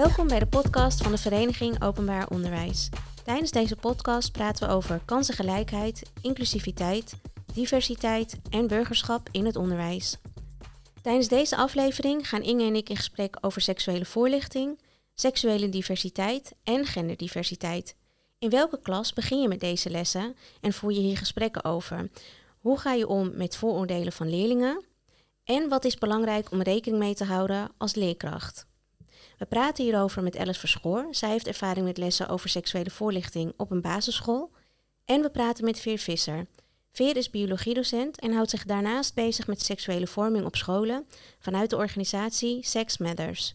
Welkom bij de podcast van de Vereniging Openbaar Onderwijs. Tijdens deze podcast praten we over kansengelijkheid, inclusiviteit, diversiteit en burgerschap in het onderwijs. Tijdens deze aflevering gaan Inge en ik in gesprek over seksuele voorlichting, seksuele diversiteit en genderdiversiteit. In welke klas begin je met deze lessen en voer je hier gesprekken over? Hoe ga je om met vooroordelen van leerlingen? En wat is belangrijk om rekening mee te houden als leerkracht? We praten hierover met Alice Verschoor. Zij heeft ervaring met lessen over seksuele voorlichting op een basisschool. En we praten met Veer Visser. Veer is biologiedocent en houdt zich daarnaast bezig met seksuele vorming op scholen vanuit de organisatie Sex Matters.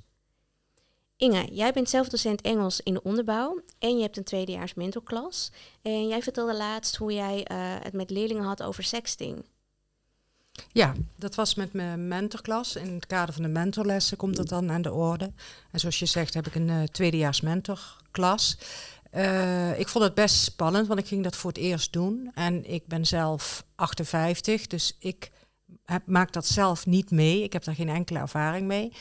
Inge, jij bent zelf docent Engels in de onderbouw en je hebt een tweedejaars mentorklas. En jij vertelde laatst hoe jij uh, het met leerlingen had over sexting. Ja, dat was met mijn mentorklas. In het kader van de mentorlessen komt dat dan aan de orde. En zoals je zegt heb ik een uh, tweedejaars mentorklas. Uh, ik vond het best spannend, want ik ging dat voor het eerst doen. En ik ben zelf 58, dus ik heb, maak dat zelf niet mee. Ik heb daar geen enkele ervaring mee.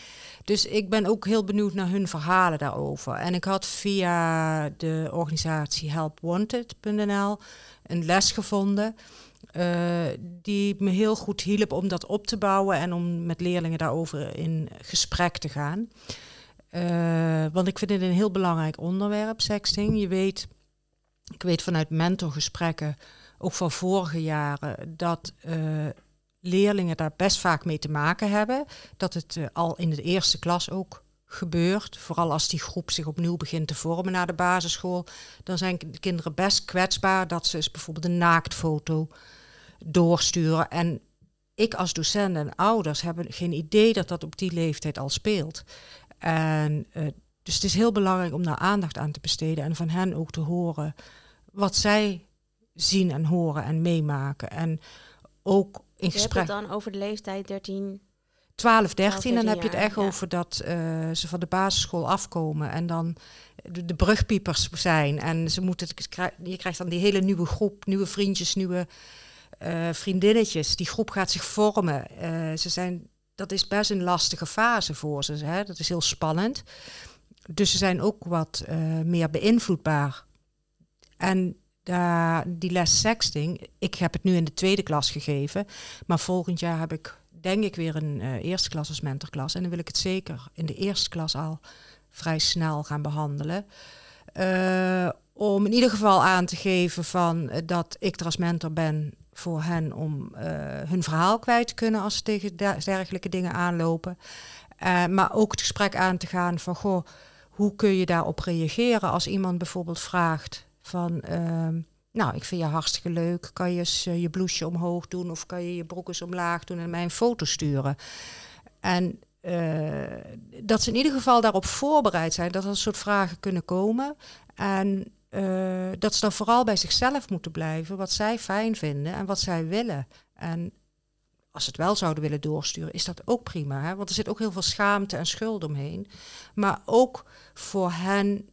Dus ik ben ook heel benieuwd naar hun verhalen daarover. En ik had via de organisatie helpwanted.nl een les gevonden. Uh, die me heel goed hielp om dat op te bouwen en om met leerlingen daarover in gesprek te gaan. Uh, want ik vind het een heel belangrijk onderwerp, sexting. Je weet, ik weet vanuit mentorgesprekken, ook van vorige jaren, dat uh, leerlingen daar best vaak mee te maken hebben. Dat het al in de eerste klas ook gebeurt. Vooral als die groep zich opnieuw begint te vormen na de basisschool. Dan zijn de kinderen best kwetsbaar dat ze bijvoorbeeld een naaktfoto doorsturen. En ik als docent en ouders hebben geen idee dat dat op die leeftijd al speelt. En uh, dus het is heel belangrijk om daar aandacht aan te besteden en van hen ook te horen wat zij zien en horen en meemaken. En ook in Je gesprek. dan over de leeftijd 13. 12, 13, dan heb je het echt ja. over dat uh, ze van de basisschool afkomen en dan de, de brugpiepers zijn. En ze moeten, je krijgt dan die hele nieuwe groep, nieuwe vriendjes, nieuwe uh, vriendinnetjes. Die groep gaat zich vormen. Uh, ze zijn, dat is best een lastige fase voor ze. Hè? Dat is heel spannend. Dus ze zijn ook wat uh, meer beïnvloedbaar. En die les sexting, ik heb het nu in de tweede klas gegeven. Maar volgend jaar heb ik denk ik weer een eerste klas als mentorklas. En dan wil ik het zeker in de eerste klas al vrij snel gaan behandelen. Om in ieder geval aan te geven van, dat ik er als mentor ben voor hen om uh, hun verhaal kwijt te kunnen als ze tegen dergelijke dingen aanlopen. Uh, maar ook het gesprek aan te gaan van, goh, hoe kun je daarop reageren als iemand bijvoorbeeld vraagt van, uh, nou, ik vind je hartstikke leuk, kan je uh, je blouseje omhoog doen of kan je je broek eens omlaag doen en mij een foto sturen. En dat ze in ieder geval daarop voorbereid zijn, dat er soort vragen kunnen komen. En uh, dat ze dan vooral bij zichzelf moeten blijven, wat zij fijn vinden en wat zij willen. En als ze het wel zouden willen doorsturen, is dat ook prima. Hè? Want er zit ook heel veel schaamte en schuld omheen. Maar ook voor hen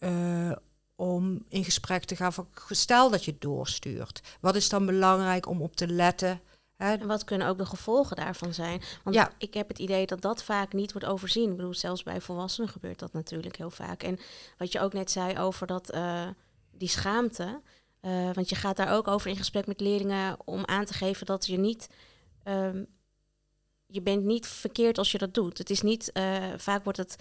uh, om in gesprek te gaan van, stel dat je doorstuurt. Wat is dan belangrijk om op te letten? En wat kunnen ook de gevolgen daarvan zijn? Want ja. ik heb het idee dat dat vaak niet wordt overzien. Ik bedoel, zelfs bij volwassenen gebeurt dat natuurlijk heel vaak. En wat je ook net zei over dat, uh, die schaamte. Uh, want je gaat daar ook over in gesprek met leerlingen om aan te geven dat je niet. Um, je bent niet verkeerd als je dat doet. Het is niet. Uh, vaak wordt het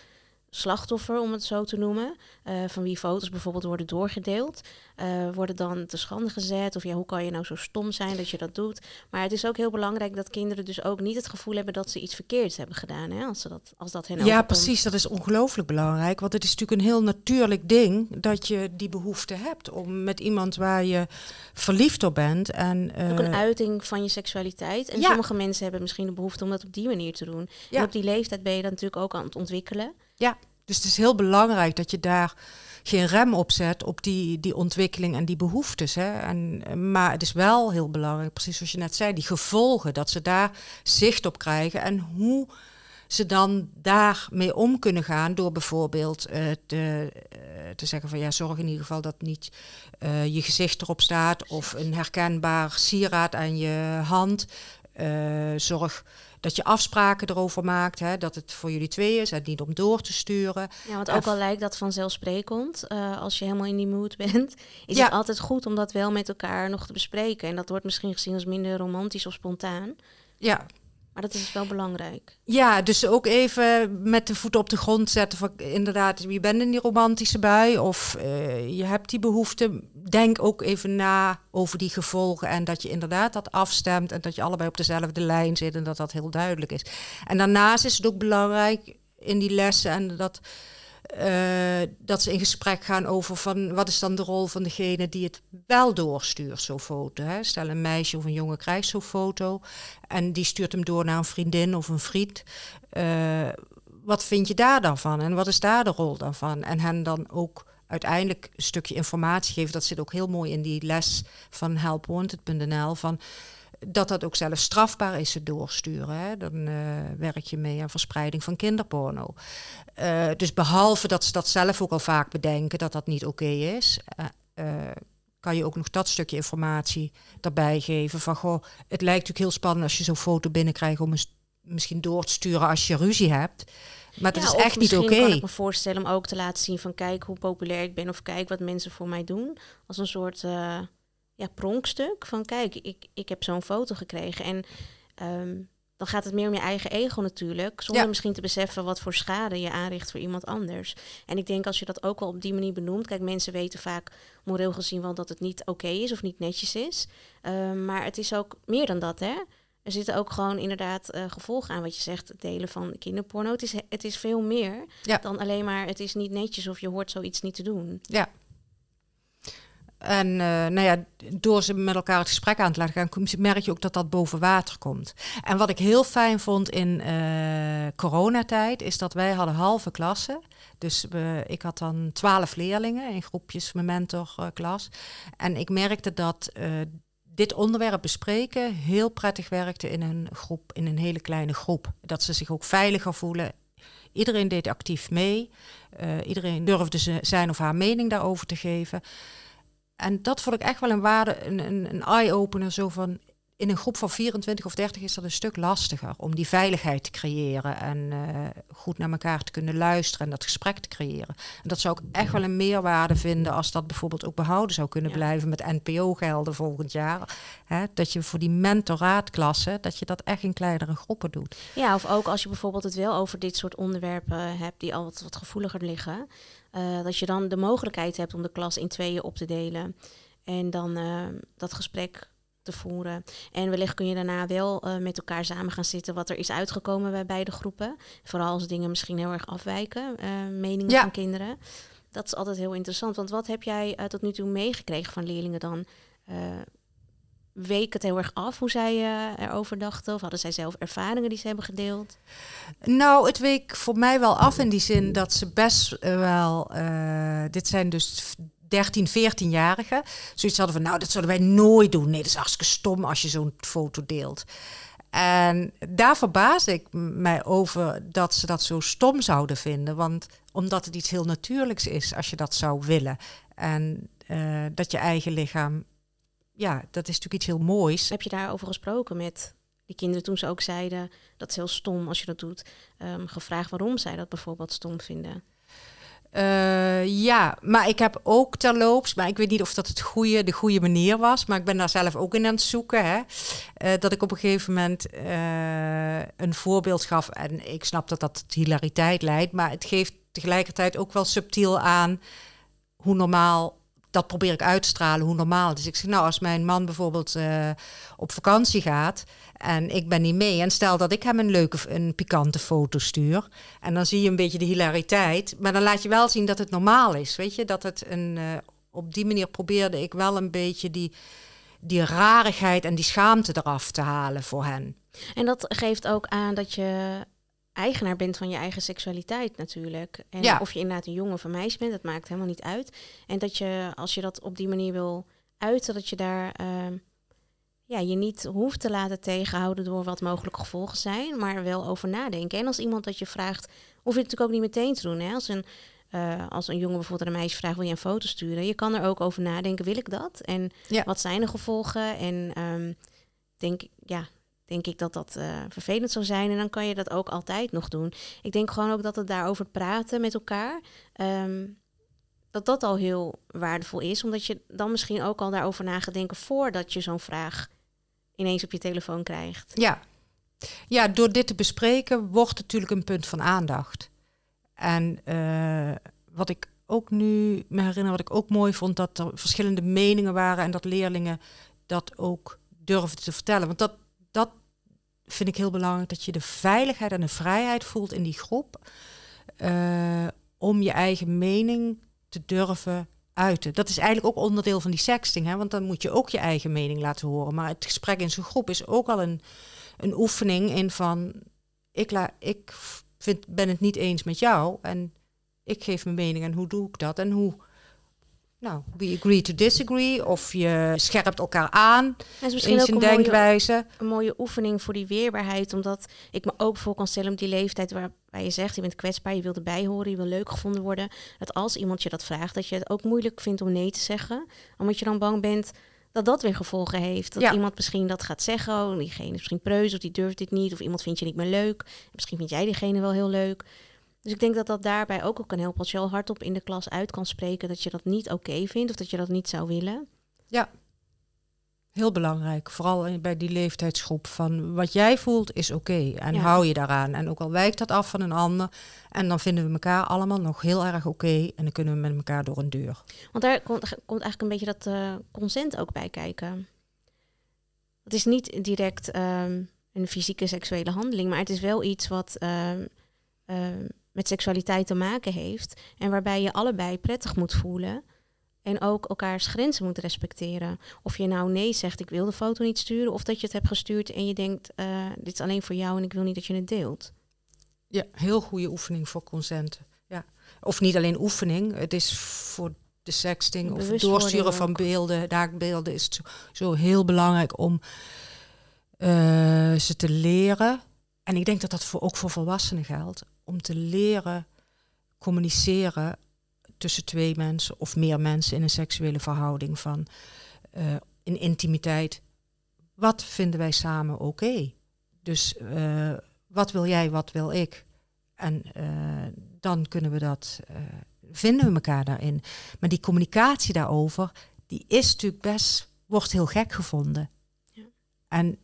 slachtoffer, om het zo te noemen, uh, van wie foto's bijvoorbeeld worden doorgedeeld, uh, worden dan te schande gezet. Of ja, hoe kan je nou zo stom zijn dat je dat doet? Maar het is ook heel belangrijk dat kinderen dus ook niet het gevoel hebben dat ze iets verkeerds hebben gedaan, hè, als, ze dat, als dat hen Ja, overkomt. precies. Dat is ongelooflijk belangrijk. Want het is natuurlijk een heel natuurlijk ding dat je die behoefte hebt om met iemand waar je verliefd op bent. En, uh, ook een uiting van je seksualiteit. En ja. sommige mensen hebben misschien de behoefte om dat op die manier te doen. Ja. En op die leeftijd ben je dan natuurlijk ook aan het ontwikkelen. Ja, dus het is heel belangrijk dat je daar geen rem op zet op die, die ontwikkeling en die behoeftes. Hè. En, maar het is wel heel belangrijk, precies zoals je net zei, die gevolgen, dat ze daar zicht op krijgen en hoe ze dan daarmee om kunnen gaan door bijvoorbeeld uh, te, uh, te zeggen van ja, zorg in ieder geval dat niet uh, je gezicht erop staat of een herkenbaar sieraad aan je hand. Eh, zorg dat je afspraken erover maakt, hè, dat het voor jullie twee is en niet om door te sturen. Ja, want ook al lijkt dat vanzelfsprekend, uh, als je helemaal in die mood bent, is het altijd goed om dat wel met elkaar nog te bespreken. En dat wordt misschien gezien als minder romantisch of spontaan. Ja, maar dat is wel belangrijk. Ja, dus ook even met de voet op de grond zetten inderdaad, wie bent in die romantische bui of uh, je hebt die behoefte. Denk ook even na over die gevolgen en dat je inderdaad dat afstemt en dat je allebei op dezelfde lijn zit en dat dat heel duidelijk is. En daarnaast is het ook belangrijk in die lessen en dat dat ze in gesprek gaan over van wat is dan de rol van degene die het wel doorstuurt, zo'n foto. Hè? Stel een meisje of een jongen krijgt zo'n foto en die stuurt hem door naar een vriendin of een vriend. Uh, wat vind je daar dan van en wat is daar de rol dan van? En hen dan ook uiteindelijk een stukje informatie geven. Dat zit ook heel mooi in die les van helpwanted.nl van dat dat ook zelfs strafbaar is, het doorsturen. Hè? Dan uh, werk je mee aan verspreiding van kinderporno. Uh, dus behalve dat ze dat zelf ook al vaak bedenken, dat dat niet oké is, uh, kan je ook nog dat stukje informatie daarbij geven. Van goh, het lijkt natuurlijk heel spannend als je zo'n foto binnenkrijgt om eens misschien door te sturen als je ruzie hebt. Maar dat is echt niet oké. Okay. kan ik me voorstellen om ook te laten zien van kijk hoe populair ik ben of kijk wat mensen voor mij doen. Als een soort ja, pronkstuk. Van kijk, ik, ik heb zo'n foto gekregen. En ehm, dan gaat het meer om je eigen ego natuurlijk. Zonder misschien te beseffen wat voor schade je aanricht voor iemand anders. En ik denk als je dat ook wel op die manier benoemt. Kijk, mensen weten vaak moreel gezien wel dat het niet oké is of niet netjes is. Ehm, maar het is ook meer dan dat, hè? Er zitten ook gewoon inderdaad uh, gevolgen aan wat je zegt, het delen van kinderporno. Het is, het is veel meer dan alleen maar het is niet netjes of je hoort zoiets niet te doen. Ja, en uh, nou ja, door ze met elkaar het gesprek aan te laten gaan, merk je ook dat dat boven water komt. En wat ik heel fijn vond in uh, coronatijd, is dat wij hadden halve klassen. Dus ik had dan twaalf leerlingen in groepjes, mijn mentorklas. en ik merkte dat dit onderwerp bespreken heel prettig werkte in een groep, in een hele kleine groep. Dat ze zich ook veiliger voelen. Iedereen deed actief mee. iedereen durfde zijn of haar mening daarover te geven en dat vond ik echt wel een waarde, een, een, een eye-opener. Zo van in een groep van 24 of 30 is dat een stuk lastiger om die veiligheid te creëren en uh, goed naar elkaar te kunnen luisteren en dat gesprek te creëren. En dat zou ik echt wel een meerwaarde vinden als dat bijvoorbeeld ook behouden zou kunnen blijven met NPO-gelden volgend jaar. Hè, dat je voor die mentoraatklassen, dat je dat echt in kleinere groepen doet. Ja, of ook als je bijvoorbeeld het wel over dit soort onderwerpen hebt die al wat, wat gevoeliger liggen. Uh, dat je dan de mogelijkheid hebt om de klas in tweeën op te delen. En dan uh, dat gesprek te voeren. En wellicht kun je daarna wel uh, met elkaar samen gaan zitten wat er is uitgekomen bij beide groepen. Vooral als dingen misschien heel erg afwijken, meningen ja. van kinderen. Dat is altijd heel interessant. Want wat heb jij tot nu toe meegekregen van leerlingen dan? Week het heel erg af hoe zij uh, erover dachten? Of hadden zij zelf ervaringen die ze hebben gedeeld? Nou, het week voor mij wel af in die zin dat ze best wel... Uh, dit zijn dus 13, 14-jarigen. Zoiets hadden van, nou, dat zouden wij nooit doen. Nee, dat is hartstikke stom als je zo'n foto deelt. En daar verbaas ik mij over dat ze dat zo stom zouden vinden. Want omdat het iets heel natuurlijks is als je dat zou willen. En dat je eigen lichaam ja, dat is natuurlijk iets heel moois. Heb je daarover gesproken met die kinderen toen ze ook zeiden dat is heel stom als je dat doet? Um, gevraagd waarom zij dat bijvoorbeeld stom vinden? Uh, ja, maar ik heb ook terloops, maar ik weet niet of dat het goede, de goede manier was, maar ik ben daar zelf ook in aan het zoeken. Hè, uh, dat ik op een gegeven moment uh, een voorbeeld gaf en ik snap dat dat tot hilariteit leidt, maar het geeft tegelijkertijd ook wel subtiel aan hoe normaal dat probeer ik uit te stralen hoe normaal is. Ik zeg, nou, als mijn man bijvoorbeeld uh, op vakantie gaat en ik ben niet mee, en stel dat ik hem een leuke, een pikante foto stuur, en dan zie je een beetje de hilariteit, maar dan laat je wel zien dat het normaal is, weet je, dat het een, uh, op die manier probeerde ik wel een beetje die, die rarigheid en die schaamte eraf te halen voor hen. En dat geeft ook aan dat je eigenaar bent van je eigen seksualiteit natuurlijk. En ja. of je inderdaad een jongen of een meisje bent, dat maakt helemaal niet uit. En dat je, als je dat op die manier wil uiten, dat je daar uh, ja, je niet hoeft te laten tegenhouden door wat mogelijke gevolgen zijn, maar wel over nadenken. En als iemand dat je vraagt, hoef je het natuurlijk ook niet meteen te doen. Hè? Als een uh, als een jongen bijvoorbeeld een meisje vraagt, wil je een foto sturen? Je kan er ook over nadenken, wil ik dat? En ja. wat zijn de gevolgen? En um, denk, ja, denk ik dat dat eh, vervelend zou zijn. En dan kan je dat ook altijd nog doen. Ik denk gewoon ook dat het daarover praten met elkaar. ehm, dat dat al heel waardevol is. Omdat je dan misschien ook al daarover na gaat denken voordat je zo'n vraag ineens op je telefoon krijgt. Ja. ja, door dit te bespreken wordt het natuurlijk een punt van aandacht. En eh, wat ik ook nu me herinner, wat ik ook mooi vond, dat er verschillende meningen waren en dat leerlingen dat ook durfden te vertellen. Want dat, dat vind ik heel belangrijk, dat je de veiligheid en de vrijheid voelt in die groep eh, om je eigen mening te durven uiten. Dat is eigenlijk ook onderdeel van die sexting, hè? want dan moet je ook je eigen mening laten horen. Maar het gesprek in zo'n groep is ook al een, een oefening in van, ik, la, ik vind, ben het niet eens met jou en ik geef mijn mening en hoe doe ik dat en hoe... Nou, we agree to disagree of je scherpt elkaar aan En is misschien in ook zijn een mooie, denkwijze. een mooie oefening voor die weerbaarheid. Omdat ik me ook voor kan stellen op die leeftijd waarbij je zegt, je bent kwetsbaar, je wil erbij horen, je wil leuk gevonden worden. Dat als iemand je dat vraagt, dat je het ook moeilijk vindt om nee te zeggen. Omdat je dan bang bent dat dat weer gevolgen heeft. Dat Ja. iemand misschien dat gaat zeggen, oh, diegene is misschien preus of die durft dit niet. Of iemand vindt je niet meer leuk. Misschien vind jij diegene wel heel leuk. Dus ik denk dat dat daarbij ook al kan helpen als je al hardop in de klas uit kan spreken dat je dat niet oké vindt of dat je dat niet zou willen. Heel belangrijk, vooral bij die leeftijdsgroep. Van wat jij voelt is oké en Ja. hou je daaraan. En ook al wijkt dat af van een ander. En dan vinden we elkaar allemaal nog heel erg oké. en dan kunnen we met elkaar door een deur. Want daar komt, komt eigenlijk een beetje dat eh, consent ook bij kijken. Het is niet direct ehm, een fysieke seksuele handeling, maar het is wel iets wat ehm, ehm, met seksualiteit te maken heeft. En waarbij je allebei prettig moet voelen. En ook elkaars grenzen moet respecteren. Of je nou nee zegt, ik wil de foto niet sturen. Of dat je het hebt gestuurd en je denkt, eh, dit is alleen voor jou en ik wil niet dat je het deelt. Ja, heel goede oefening voor consent. Ja. Of niet alleen oefening, het is voor de sexting of het doorsturen van beelden, naakbeelden, is het zo, zo heel belangrijk om eh, ze te leren. En ik denk dat dat voor, ook voor volwassenen geldt. Om te leren communiceren tussen twee mensen of meer mensen in een seksuele verhouding van eh, in intimiteit. Wat vinden wij samen oké? Dus eh, wat wil jij, wat wil ik? En eh, dan kunnen we dat, vinden we elkaar daarin. Maar die communicatie daarover, die is natuurlijk best, wordt heel gek gevonden. Ja. En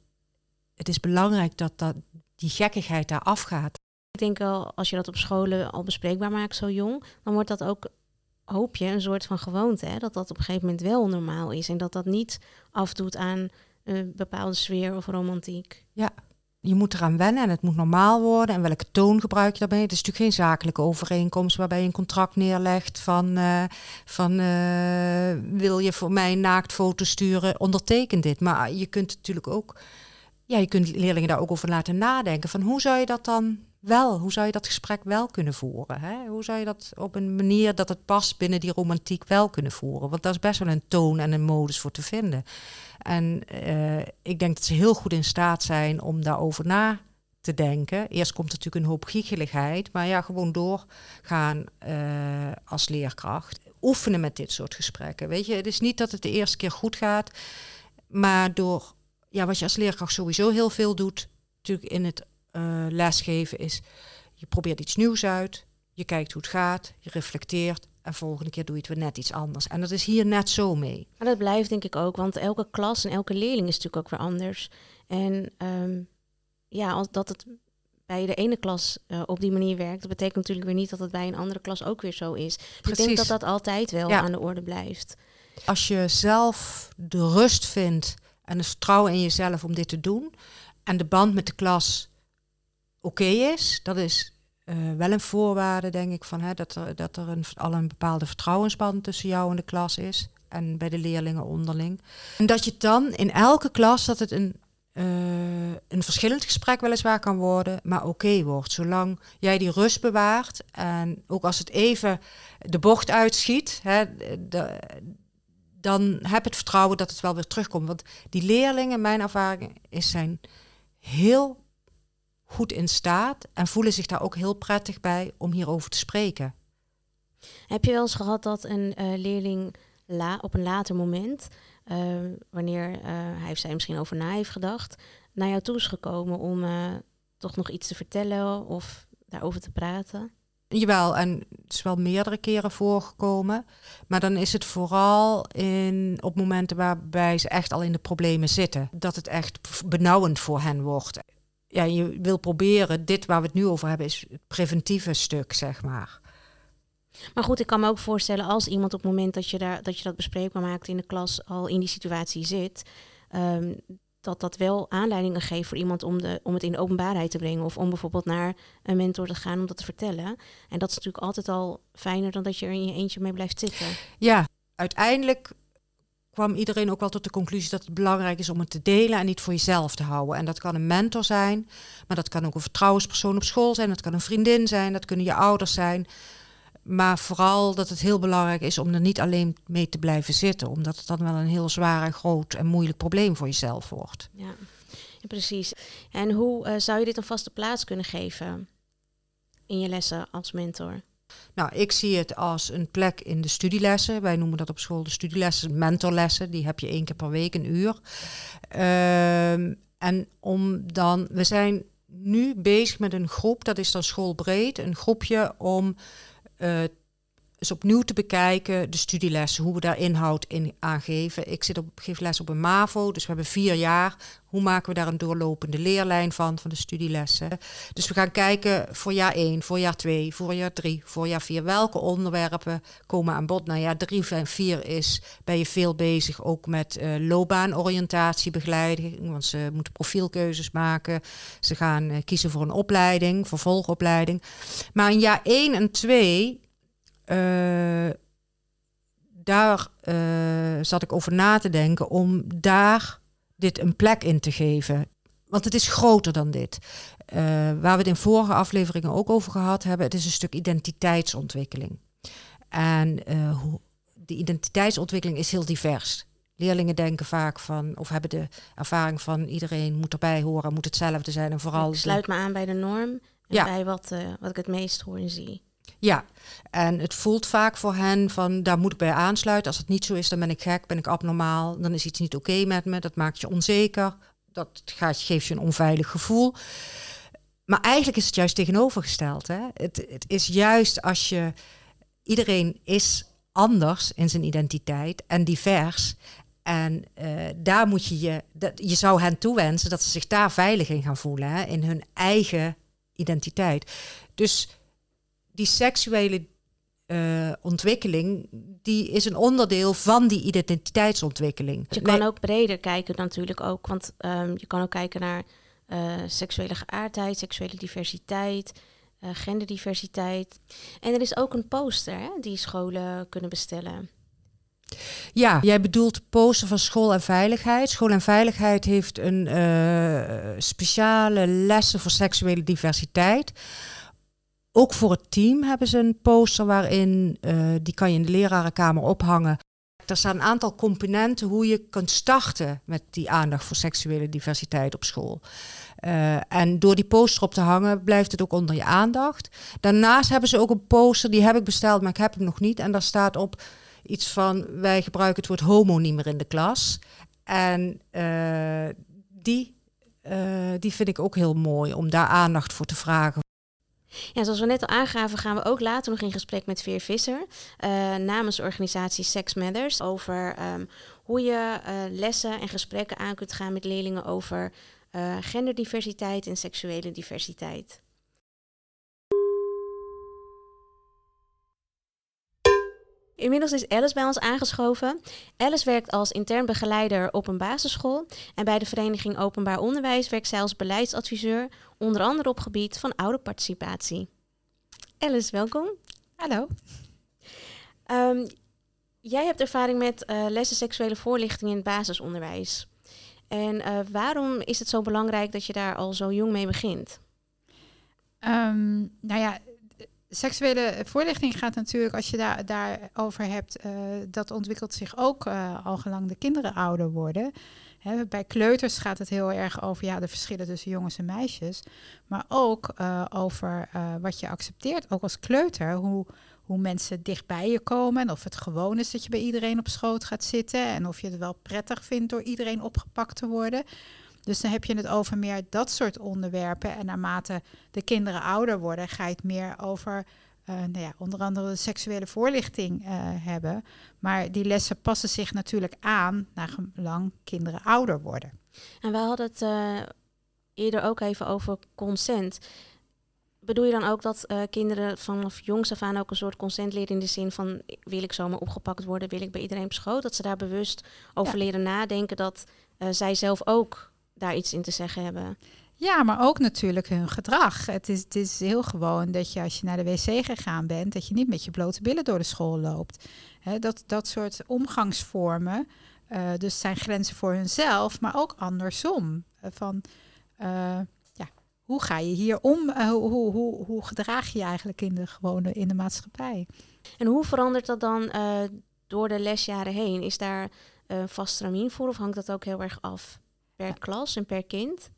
het is belangrijk dat, dat die gekkigheid daar afgaat. Denk wel, als je dat op scholen al bespreekbaar maakt zo jong, dan wordt dat ook, hoop je, een soort van gewoonte. Hè? Dat dat op een gegeven moment wel normaal is. En dat dat niet afdoet aan een bepaalde sfeer of romantiek. Je moet eraan wennen en het moet normaal worden. En welke toon gebruik je daarbij? Het is natuurlijk geen zakelijke overeenkomst waarbij je een contract neerlegt van, eh, van eh, wil je voor mij een naaktfoto sturen, onderteken dit. Maar je kunt natuurlijk ook, ja, je kunt leerlingen daar ook over laten nadenken. Van hoe zou je dat dan wel, hoe zou je dat gesprek wel kunnen voeren? Hè? Hoe zou je dat op een manier dat het past binnen die romantiek wel kunnen voeren? Want daar is best wel een toon en een modus voor te vinden. En eh, ik denk dat ze heel goed in staat zijn om daarover na te denken. Eerst komt natuurlijk een hoop giecheligheid, maar ja, gewoon doorgaan eh, als leerkracht. Oefenen met dit soort gesprekken. Weet je, het is niet dat het de eerste keer goed gaat, maar door ja, wat je als leerkracht sowieso heel veel doet, natuurlijk in het eh, lesgeven, is je probeert iets nieuws uit, je kijkt hoe het gaat, je reflecteert en volgende keer doe je het weer net iets anders. En dat is hier net zo mee. Maar dat blijft denk ik ook, want elke klas en elke leerling is natuurlijk ook weer anders. En ehm, ja, als dat het bij de ene klas eh, op die manier werkt, dat betekent natuurlijk weer niet dat het bij een andere klas ook weer zo is. Dus ik denk dat dat altijd wel Ja. aan de orde blijft. Als je zelf de rust vindt en het vertrouwen in jezelf om dit te doen en de band met de klas oké is, dat is eh, wel een voorwaarde, denk ik, van, hè, dat er, dat er een, al een bepaalde vertrouwensband tussen jou en de klas is en bij de leerlingen onderling. En dat je dan in elke klas dat het een, eh, een verschillend gesprek weliswaar kan worden, maar oké wordt. Zolang jij die rust bewaart en ook als het even de bocht uitschiet, hè, dan heb het vertrouwen dat het wel weer terugkomt. Want die leerlingen, mijn ervaring is, zijn heel goed in staat en voelen zich daar ook heel prettig bij om hierover te spreken. Heb je wel eens gehad dat een eh, leerling la, op een later moment ehm, wanneer uh, hij of zij misschien over na heeft gedacht, naar jou toe is gekomen om toch nog iets te vertellen of daarover te praten? Jawel, en het is wel meerdere keren voorgekomen. Maar dan is het vooral in, op momenten waarbij ze echt al in de problemen zitten. Dat het echt benauwend voor hen wordt. Ja, je wil proberen, dit waar we het nu over hebben, is het preventieve stuk, zeg maar. Maar goed, ik kan me ook voorstellen als iemand op het moment dat je, daar, dat, je dat bespreekbaar maakt in de klas al in die situatie zit, um, dat dat wel aanleidingen geeft voor iemand om, de, om het in de openbaarheid te brengen. Of om bijvoorbeeld naar een mentor te gaan om dat te vertellen. En dat is natuurlijk altijd al fijner dan dat je er in je eentje mee blijft zitten. Ja, uiteindelijk kwam iedereen ook wel tot de conclusie dat het belangrijk is om het te delen en niet voor jezelf te houden. En dat kan een mentor zijn, maar dat kan ook een vertrouwenspersoon op school zijn, dat kan een vriendin zijn, dat kunnen je ouders zijn. Maar vooral dat het heel belangrijk is om er niet alleen mee te blijven zitten, omdat het dan wel een heel zwaar en groot en moeilijk probleem voor jezelf wordt. Ja, precies. En hoe uh, zou je dit een vaste plaats kunnen geven in je lessen als mentor? Nou, ik zie het als een plek in de studielessen. Wij noemen dat op school de studielessen, mentorlessen. Die heb je één keer per week, een uur. Uh, en om dan, we zijn nu bezig met een groep, dat is dan schoolbreed, een groepje om uh, is opnieuw te bekijken, de studielessen, hoe we daar inhoud in aangeven. Ik zit op, geef les op een MAVO, dus we hebben vier jaar. Hoe maken we daar een doorlopende leerlijn van, van de studielessen? Dus we gaan kijken voor jaar 1, voor jaar 2, voor jaar 3, voor jaar 4. Welke onderwerpen komen aan bod? Nou ja, 3 en 4 is, ben je veel bezig ook met uh, loopbaanoriëntatiebegeleiding. Want ze moeten profielkeuzes maken. Ze gaan uh, kiezen voor een opleiding, vervolgopleiding. Maar in jaar 1 en 2 uh, daar uh, zat ik over na te denken om daar dit een plek in te geven. Want het is groter dan dit. Uh, waar we het in vorige afleveringen ook over gehad hebben, het is een stuk identiteitsontwikkeling. En die identiteitsontwikkeling is heel divers. Leerlingen denken vaak van, of hebben de ervaring van iedereen moet erbij horen, moet hetzelfde zijn. En vooral. Ik sluit me aan bij de norm en ja. bij wat, wat ik het meest hoor en zie. Ja, en het voelt vaak voor hen van daar moet ik bij aansluiten. Als het niet zo is, dan ben ik gek, ben ik abnormaal, dan is iets niet oké met me, dat maakt je onzeker, dat geeft je een onveilig gevoel. Maar eigenlijk is het juist tegenovergesteld. Hè? Het, het is juist als je, iedereen is anders in zijn identiteit en divers. En uh, daar moet je je, dat, je zou hen toewensen dat ze zich daar veilig in gaan voelen, hè? in hun eigen identiteit. Dus die seksuele uh, ontwikkeling, die is een onderdeel van die identiteitsontwikkeling. Je kan ook breder kijken natuurlijk ook, want um, je kan ook kijken naar uh, seksuele geaardheid, seksuele diversiteit, uh, genderdiversiteit. En er is ook een poster hè, die scholen kunnen bestellen. Ja, jij bedoelt poster van School en Veiligheid. School en Veiligheid heeft een speciale lessen voor seksuele diversiteit. Ook voor het team hebben ze een poster waarin, uh, die kan je in de lerarenkamer ophangen. Er staan een aantal componenten hoe je kunt starten met die aandacht voor seksuele diversiteit op school. Uh, en door die poster op te hangen blijft het ook onder je aandacht. Daarnaast hebben ze ook een poster, die heb ik besteld, maar ik heb hem nog niet. En daar staat op iets van, wij gebruiken het woord homo niet meer in de klas. En uh, die, die vind ik ook heel mooi om daar aandacht voor te vragen. Ja, zoals we net al aangaven, gaan we ook later nog in gesprek met Veer Visser uh, namens organisatie Sex Matters over um, hoe je uh, lessen en gesprekken aan kunt gaan met leerlingen over uh, genderdiversiteit en seksuele diversiteit. Inmiddels is Alice bij ons aangeschoven. Alice werkt als intern begeleider op een basisschool en bij de Vereniging Openbaar Onderwijs werkt zij als beleidsadviseur, onder andere op gebied van ouderparticipatie. Alice, welkom. Hallo. Um, jij hebt ervaring met uh, lessen seksuele voorlichting in het basisonderwijs. En uh, waarom is het zo belangrijk dat je daar al zo jong mee begint? Um, nou ja, seksuele voorlichting gaat natuurlijk, als je daar, daarover hebt, uh, dat ontwikkelt zich ook uh, al gelang de kinderen ouder worden. Bij kleuters gaat het heel erg over ja, de verschillen tussen jongens en meisjes. Maar ook uh, over wat je accepteert, ook als kleuter, hoe, hoe mensen dichtbij je komen. En of het gewoon is dat je bij iedereen op schoot gaat zitten. En of je het wel prettig vindt door iedereen opgepakt te worden. Dus dan heb je het over meer dat soort onderwerpen. En naarmate de kinderen ouder worden, ga je het meer over uh, nou ja, onder andere de seksuele voorlichting uh, hebben. Maar die lessen passen zich natuurlijk aan naar lang kinderen ouder worden. En we hadden het uh, eerder ook even over consent. Bedoel je dan ook dat kinderen vanaf jongs af aan ook een soort consent leren in de zin van wil ik zomaar opgepakt worden, wil ik bij iedereen op schoot? Dat ze daar bewust over ja. leren nadenken dat zij zelf ook daar iets in te zeggen hebben. Ja, maar ook natuurlijk hun gedrag. Het is, het is heel gewoon dat je als je naar de wc gegaan bent, dat je niet met je blote billen door de school loopt. dat, dat soort omgangsvormen, uh, dus zijn grenzen voor hunzelf, maar ook andersom. Uh, van, uh, ja, hoe ga je hier om? hoe, hoe, hoe, hoe gedraag je je eigenlijk in de gewone in de maatschappij? En hoe verandert dat dan door de lesjaren heen? Is daar vast stramien voor of hangt dat ook heel erg af per klas en per kind?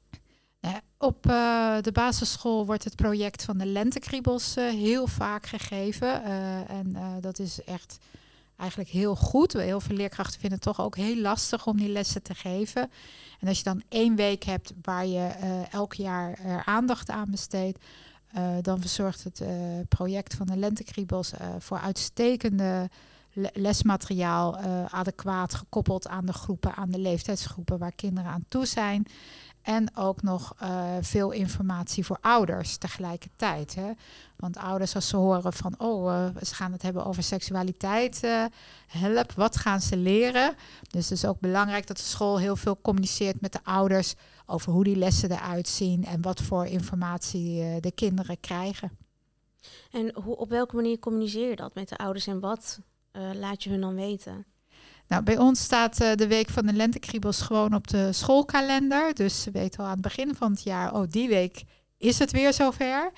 op uh, de basisschool wordt het project van de lentekriebels uh, heel vaak gegeven. Uh, en dat is echt eigenlijk heel goed. Heel veel leerkrachten vinden het toch ook heel lastig om die lessen te geven. En als je dan één week hebt waar je elk jaar er aandacht aan besteedt, dan verzorgt het project van de lentekriebels voor uitstekende lesmateriaal adequaat gekoppeld aan de groepen, aan de leeftijdsgroepen waar kinderen aan toe zijn. En ook nog uh, veel informatie voor ouders tegelijkertijd. Hè? Want ouders, als ze horen van, oh, uh, ze gaan het hebben over seksualiteit, help, wat gaan ze leren? Dus het is ook belangrijk dat de school heel veel communiceert met de ouders over hoe die lessen eruit zien en wat voor informatie de kinderen krijgen. En hoe, op welke manier communiceer je dat met de ouders en wat laat je hun dan weten? Nou, bij ons staat uh, de week van de lentekriebels gewoon op de schoolkalender. Dus ze weten al aan het begin van het jaar, oh, die week is het weer zover.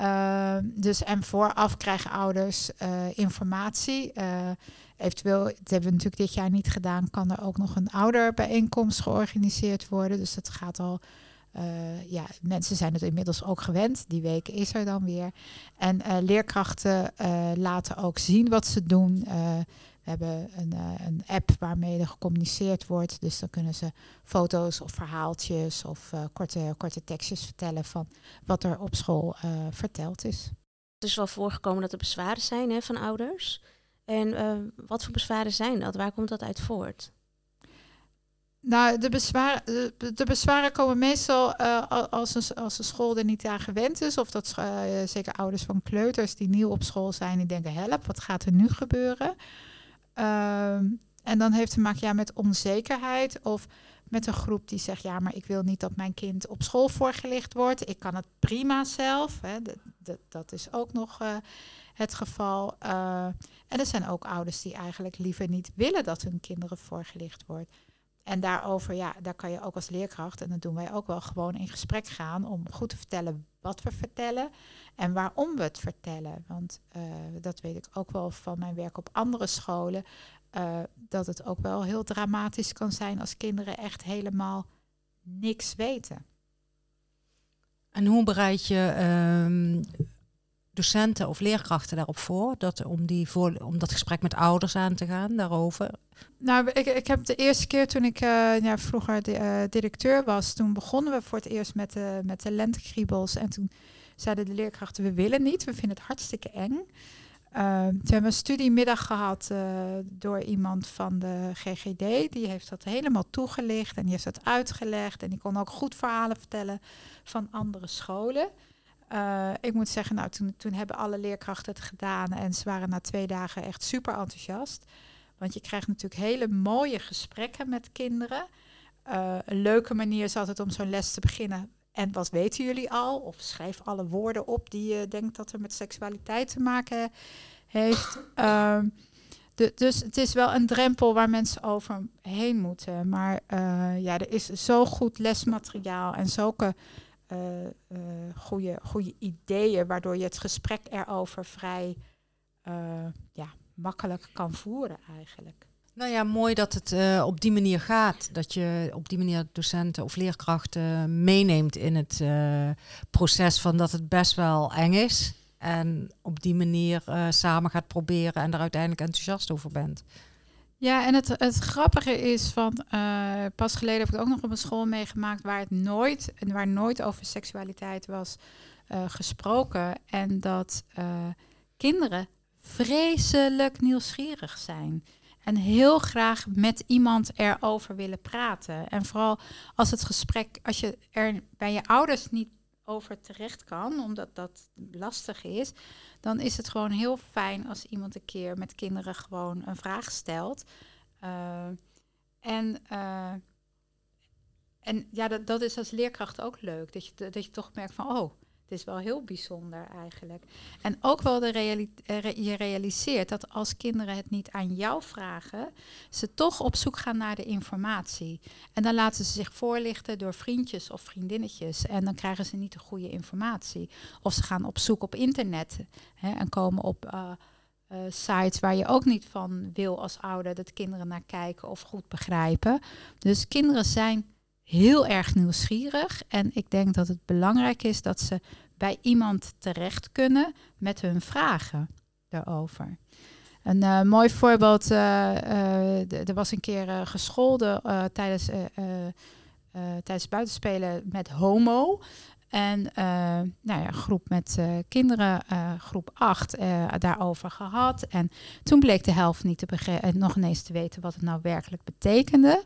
Uh, dus en vooraf krijgen ouders informatie. eventueel, dat hebben we natuurlijk dit jaar niet gedaan, kan er ook nog een ouderbijeenkomst georganiseerd worden. Dus dat gaat al. Ja, mensen zijn het inmiddels ook gewend. Die week is er dan weer. En leerkrachten laten ook zien wat ze doen. We hebben een, een, app waarmee er gecommuniceerd wordt. Dus dan kunnen ze foto's of verhaaltjes of korte, korte tekstjes vertellen van wat er op school verteld is. Het is wel voorgekomen dat er bezwaren zijn hè, van ouders. En wat voor bezwaren zijn dat? Waar komt dat uit voort? Nou, de bezwaren, de, de bezwaren komen meestal als, een, als een school er niet aan gewend is. Of dat zeker ouders van kleuters die nieuw op school zijn, die denken: help, wat gaat er nu gebeuren? Ehm, en dan heeft te maken met onzekerheid of met een groep die zegt, ja, maar ik wil niet dat mijn kind op school voorgelicht wordt. Ik kan het prima zelf. Hè. Dat, dat, is ook nog uh, het geval. En er zijn ook ouders die eigenlijk liever niet willen dat hun kinderen voorgelicht wordt. En daarover, ja, daar kan je ook als leerkracht, en dat doen wij ook wel, gewoon in gesprek gaan om goed te vertellen wat we vertellen en waarom we het vertellen. Want uh, dat weet ik ook wel van mijn werk op andere scholen, uh, dat het ook wel heel dramatisch kan zijn als kinderen echt helemaal niks weten. En hoe bereid je um, docenten of leerkrachten daarop voor, dat, om, die voor, om dat gesprek met ouders aan te gaan daarover? Nou, ik, ik heb de eerste keer toen ik uh, ja, vroeger de, uh, directeur was, toen begonnen we voor het eerst met de, met de. En toen zeiden de leerkrachten, we willen niet, we vinden het hartstikke eng. Uh, toen hebben we een studiemiddag gehad door iemand van de GGD. Die heeft dat helemaal toegelicht en die heeft dat uitgelegd. En die kon ook goed verhalen vertellen van andere scholen. Uh, ik moet zeggen, nou, toen, toen hebben alle leerkrachten het gedaan en ze waren na twee dagen echt super enthousiast. Want je krijgt natuurlijk hele mooie gesprekken met kinderen. Uh, een leuke manier is altijd om zo'n les te beginnen. En wat weten jullie al? Of schrijf alle woorden op die je denkt dat er met seksualiteit te maken heeft. Uh, de, dus het is wel een drempel waar mensen overheen moeten. Maar uh, ja, er is zo goed lesmateriaal en zulke uh, uh, goede, goede ideeën, waardoor je het gesprek erover vrij uh, ja, makkelijk kan voeren eigenlijk. Nou ja, mooi dat het op die manier gaat. Dat je op die manier docenten of leerkrachten meeneemt in het proces van dat het best wel eng is. En op die manier samen gaat proberen en er uiteindelijk enthousiast over bent. Ja, en het, het grappige is van uh, pas geleden heb ik het ook nog op een school meegemaakt waar het nooit en waar nooit over seksualiteit was uh, gesproken. En dat kinderen vreselijk nieuwsgierig zijn. En heel graag met iemand erover willen praten. En vooral als het gesprek, als je er bij je ouders niet over terecht kan, omdat dat lastig is, dan is het gewoon heel fijn als iemand een keer met kinderen gewoon een vraag stelt. Uh, en, uh, en ja, dat, dat is als leerkracht ook leuk. Dat je, dat je toch merkt van, oh, het is wel heel bijzonder eigenlijk. En ook wel de eh, je realiseert dat als kinderen het niet aan jou vragen, ze toch op zoek gaan naar de informatie. En dan laten ze zich voorlichten door vriendjes of vriendinnetjes. En dan krijgen ze niet de goede informatie. Of ze gaan op zoek op internet hè, en komen op. Uh, uh, sites waar je ook niet van wil als ouder dat kinderen naar kijken of goed begrijpen. Dus kinderen zijn heel erg nieuwsgierig. En ik denk dat het belangrijk is dat ze bij iemand terecht kunnen met hun vragen daarover. Een uh, mooi voorbeeld, uh, er was een keer gescholden tijdens, tijdens buitenspelen met homo. En nou ja, groep met kinderen, groep 8, daarover gehad. En toen bleek de helft niet te begrijpen, nog ineens te weten wat het nou werkelijk betekende.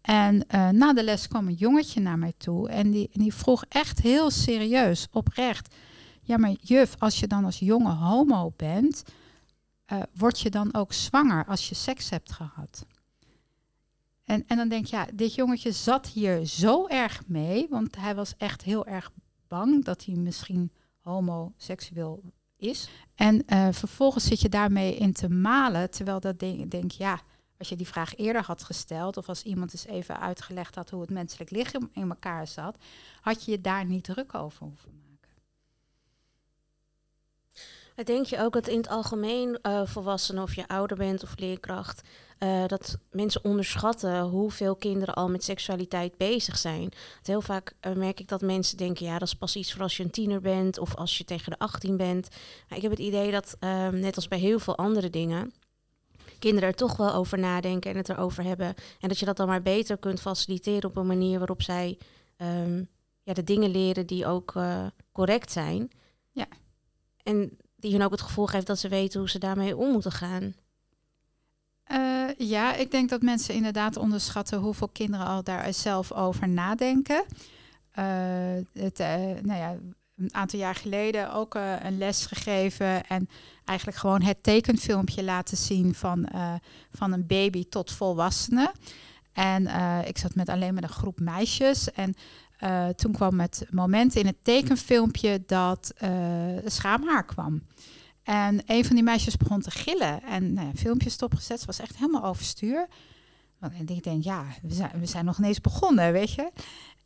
En uh, na de les kwam een jongetje naar mij toe en die, die vroeg echt heel serieus, oprecht. Ja, maar juf, als je dan als jonge homo bent, uh, word je dan ook zwanger als je seks hebt gehad? En, en dan denk je, ja, dit jongetje zat hier zo erg mee, want hij was echt heel erg bang dat hij misschien homoseksueel is. En uh, vervolgens zit je daarmee in te malen, terwijl dat denk, denk ja, als je die vraag eerder had gesteld, of als iemand eens even uitgelegd had hoe het menselijk lichaam in elkaar zat, had je je daar niet druk over hoeven maken. Denk je ook dat in het algemeen uh, volwassenen, of je ouder bent of leerkracht, uh, dat mensen onderschatten hoeveel kinderen al met seksualiteit bezig zijn? heel vaak uh, merk ik dat mensen denken, ja, dat is pas iets voor als je een tiener bent of als je tegen de 18 bent. Ik heb het idee dat, net als bij heel veel andere dingen, kinderen er toch wel over nadenken en het erover hebben. En dat je dat dan maar beter kunt faciliteren op een manier waarop zij um, ja, de dingen leren die ook uh, correct zijn. Ja. En die hun ook het gevoel geeft dat ze weten hoe ze daarmee om moeten gaan. Uh, ja, ik denk dat mensen inderdaad onderschatten hoeveel kinderen al daar zelf over nadenken. Uh, het, nou ja, een aantal jaar geleden ook uh, een les gegeven en eigenlijk gewoon het tekenfilmpje laten zien van, uh, van een baby tot volwassene. En uh, ik zat met alleen maar een groep meisjes en toen kwam het moment in het tekenfilmpje dat schaamhaar kwam. En een van die meisjes begon te gillen en nou, filmpje stopgezet. Ze was echt helemaal overstuur. En ik denk, ja, we zijn, we zijn nog ineens begonnen, weet je.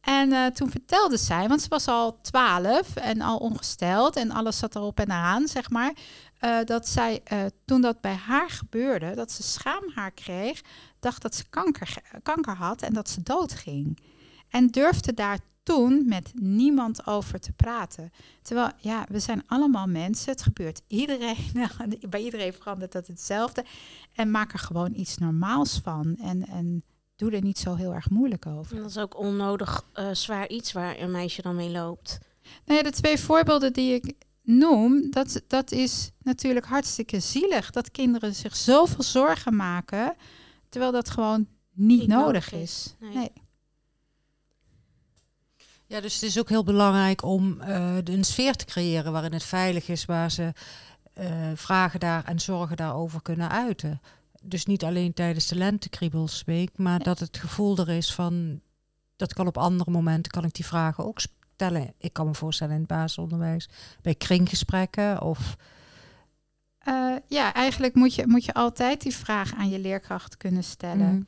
En uh, toen vertelde zij, want ze was al twaalf en al ongesteld en alles zat erop en eraan, zeg maar. Uh, dat zij, uh, toen dat bij haar gebeurde, dat ze schaamhaar kreeg, dacht dat ze kanker, kanker had en dat ze doodging. En durfde daar toen met niemand over te praten. Terwijl, ja, we zijn allemaal mensen. Het gebeurt iedereen. bij iedereen verandert dat hetzelfde. En maak er gewoon iets normaals van. En, en doe er niet zo heel erg moeilijk over. dat is ook onnodig uh, zwaar iets waar een meisje dan mee loopt. Nou ja, de twee voorbeelden die ik noem, dat, dat is natuurlijk hartstikke zielig. Dat kinderen zich zoveel zorgen maken, terwijl dat gewoon niet, niet nodig, is. Nee. nee. Ja, dus het is ook heel belangrijk om uh, een sfeer te creëren waarin het veilig is, waar ze uh, vragen daar en zorgen daarover kunnen uiten dus niet alleen tijdens de lentekriebelsweek, maar dat het gevoel er is van dat kan op andere momenten kan ik die vragen ook stellen. Ik kan me voorstellen in het basisonderwijs, bij kringgesprekken of. Uh, ja, eigenlijk moet je, moet je altijd die vraag aan je leerkracht kunnen stellen. Mm.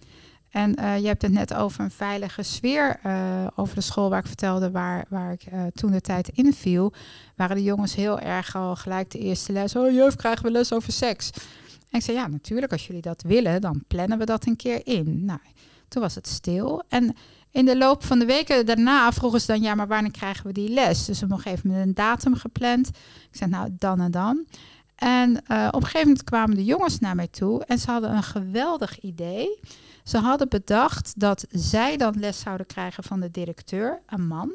En uh, je hebt het net over een veilige sfeer. Uh, over de school waar ik vertelde, waar, waar ik toen de tijd inviel. Waren de jongens heel erg al gelijk de eerste les. Oh, juf, krijgen we les over seks. En ik zei, ja, natuurlijk, als jullie dat willen, dan plannen we dat een keer in. Nou, toen was het stil. En in de loop van de weken daarna vroegen ze dan, ja, maar wanneer krijgen we die les? Dus op een gegeven moment een datum gepland. Ik zei, nou, dan en dan. En uh, op een gegeven moment kwamen de jongens naar mij toe en ze hadden een geweldig idee. Ze hadden bedacht dat zij dan les zouden krijgen van de directeur, een man.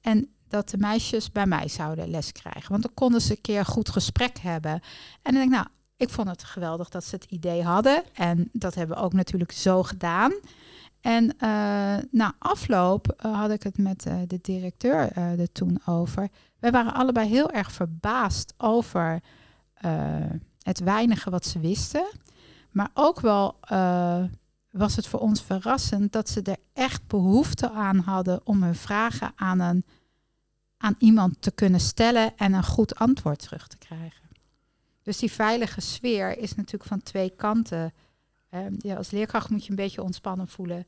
En dat de meisjes bij mij zouden les krijgen. Want dan konden ze een keer goed gesprek hebben. En dan denk ik, nou, ik vond het geweldig dat ze het idee hadden. En dat hebben we ook natuurlijk zo gedaan. En uh, na afloop uh, had ik het met uh, de directeur er toen over. Wij waren allebei heel erg verbaasd over het weinige wat ze wisten. Maar ook wel was het voor ons verrassend dat ze er echt behoefte aan hadden om hun vragen aan, een, aan iemand te kunnen stellen en een goed antwoord terug te krijgen. Dus die veilige sfeer is natuurlijk van twee kanten. Uh, ja, als leerkracht moet je een beetje ontspannen voelen.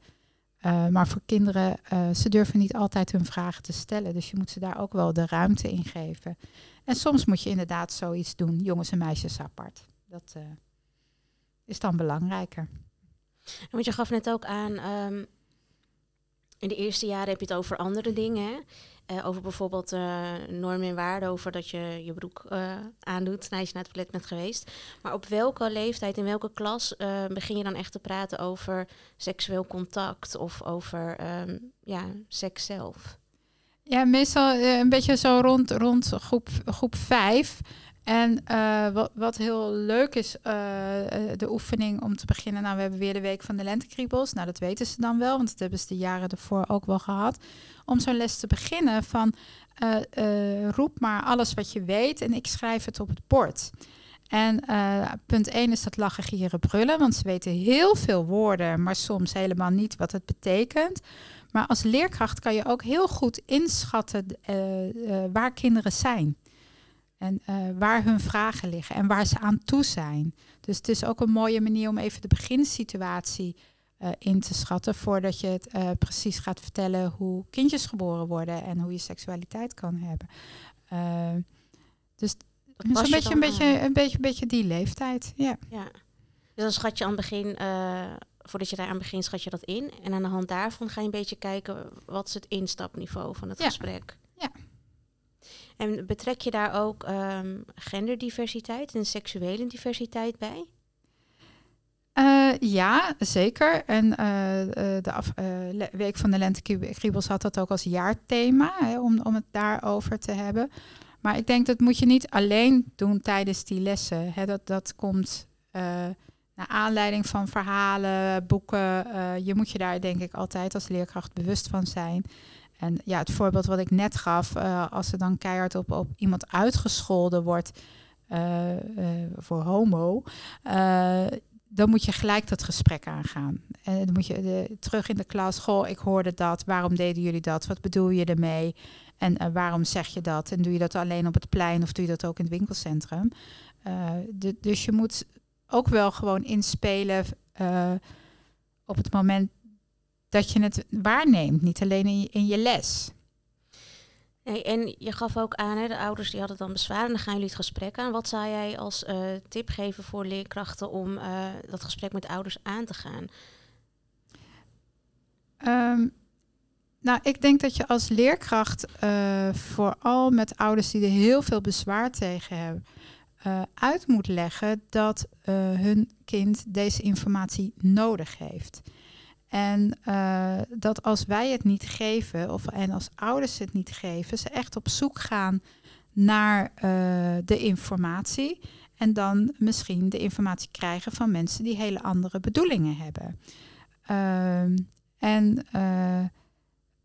Uh, maar voor kinderen, uh, ze durven niet altijd hun vragen te stellen. Dus je moet ze daar ook wel de ruimte in geven. En soms moet je inderdaad zoiets doen, jongens en meisjes apart. Dat uh, is dan belangrijker. Want je gaf net ook aan, um, in de eerste jaren heb je het over andere dingen. Uh, over bijvoorbeeld uh, normen en waarden, over dat je je broek uh, aandoet nadat je naar het toilet bent geweest. Maar op welke leeftijd, in welke klas begin je dan echt te praten over seksueel contact of over um, ja, seks zelf? Ja, meestal een beetje zo rond, rond groep, groep vijf. En wat, wat, heel leuk is, de oefening om te beginnen. Nou, we hebben weer de week van de lentekriebels. Nou, dat weten ze dan wel, want dat hebben ze de jaren ervoor ook wel gehad. Om zo'n les te beginnen van uh, roep maar alles wat je weet en ik schrijf het op het bord. En punt 1 is dat lachen, gieren, brullen. Want ze weten heel veel woorden, maar soms helemaal niet wat het betekent. Maar als leerkracht kan je ook heel goed inschatten waar kinderen zijn. En waar hun vragen liggen en waar ze aan toe zijn. Dus het is ook een mooie manier om even de beginsituatie uh, in te schatten. Voordat je het uh, precies gaat vertellen hoe kindjes geboren worden en hoe je seksualiteit kan hebben. dus een beetje, een, beetje, een, beetje, een beetje die leeftijd. Ja. ja. Dus dan schat je aan het begin, voordat je daar aan begint, schat je dat in. En aan de hand daarvan ga je een beetje kijken wat is het instapniveau van het ja. gesprek. Ja. En betrek je daar ook um, genderdiversiteit en seksuele diversiteit bij? Uh, ja, zeker. En uh, de af, Week van de Lentekriebels had dat ook als jaarthema, hè, om, om het daarover te hebben. Maar ik denk dat moet je niet alleen doen tijdens die lessen. Hè. Dat, dat komt naar aanleiding van verhalen, boeken. je moet je daar denk ik altijd als leerkracht bewust van zijn. En ja, het voorbeeld wat ik net gaf, als er dan keihard op, op iemand uitgescholden wordt voor homo, dan moet je gelijk dat gesprek aangaan. En dan moet je de, terug in de klas, goh, ik hoorde dat, waarom deden jullie dat, wat bedoel je ermee? En waarom zeg je dat? En doe je dat alleen op het plein of doe je dat ook in het winkelcentrum? Dus je moet ook wel gewoon inspelen op het moment dat je het waarneemt, niet alleen in je, in je les. En je gaf ook aan, hè, de ouders die hadden dan bezwaar en dan gaan jullie het gesprek aan. Wat zou jij als uh, tip geven voor leerkrachten om uh, dat gesprek met ouders aan te gaan? Um, nou, ik denk dat je als leerkracht uh, vooral met ouders die er heel veel bezwaar tegen hebben, uit moet leggen dat hun kind deze informatie nodig heeft. En uh, dat als wij het niet geven, of en als ouders het niet geven, ze echt op zoek gaan naar uh, de informatie. En dan misschien de informatie krijgen van mensen die hele andere bedoelingen hebben. Uh, en uh,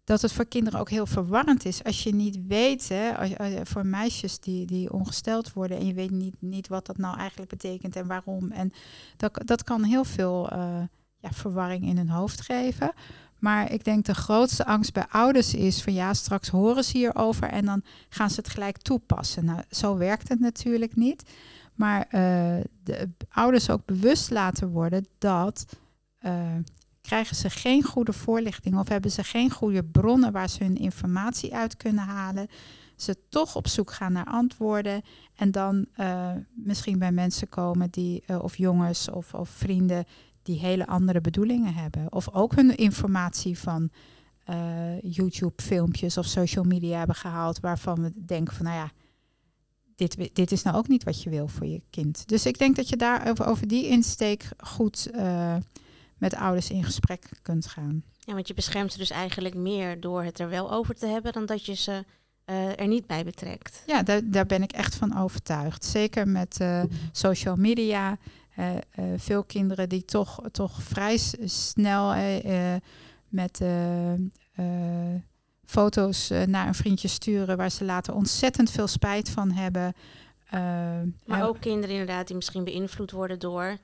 dat het voor kinderen ook heel verwarrend is als je niet weet, hè, voor meisjes die, die ongesteld worden en je weet niet, niet wat dat nou eigenlijk betekent en waarom. En dat, dat kan heel veel ja, verwarring in hun hoofd geven. Maar ik denk de grootste angst bij ouders is van ja, straks horen ze hierover en dan gaan ze het gelijk toepassen. Nou, zo werkt het natuurlijk niet. Maar uh, de ouders ook bewust laten worden dat uh, krijgen ze geen goede voorlichting of hebben ze geen goede bronnen waar ze hun informatie uit kunnen halen, ze toch op zoek gaan naar antwoorden en dan uh, misschien bij mensen komen die, of jongens of, of vrienden die hele andere bedoelingen hebben. Of ook hun informatie van eh, YouTube-filmpjes of social media hebben gehaald waarvan we denken van, nou ja, dit, dit is nou ook niet wat je wil voor je kind. Dus ik denk dat je daar over, over die insteek goed uh, met ouders in gesprek kunt gaan. Ja, want je beschermt ze dus eigenlijk meer door het er wel over te hebben dan dat je ze uh, er niet bij betrekt. Ja, daar, daar ben ik echt van overtuigd. Zeker met uh, social media. Uh, veel kinderen die toch, toch vrij snel met foto's naar een vriendje sturen waar ze later ontzettend veel spijt van hebben. maar ook kinderen inderdaad die misschien beïnvloed worden door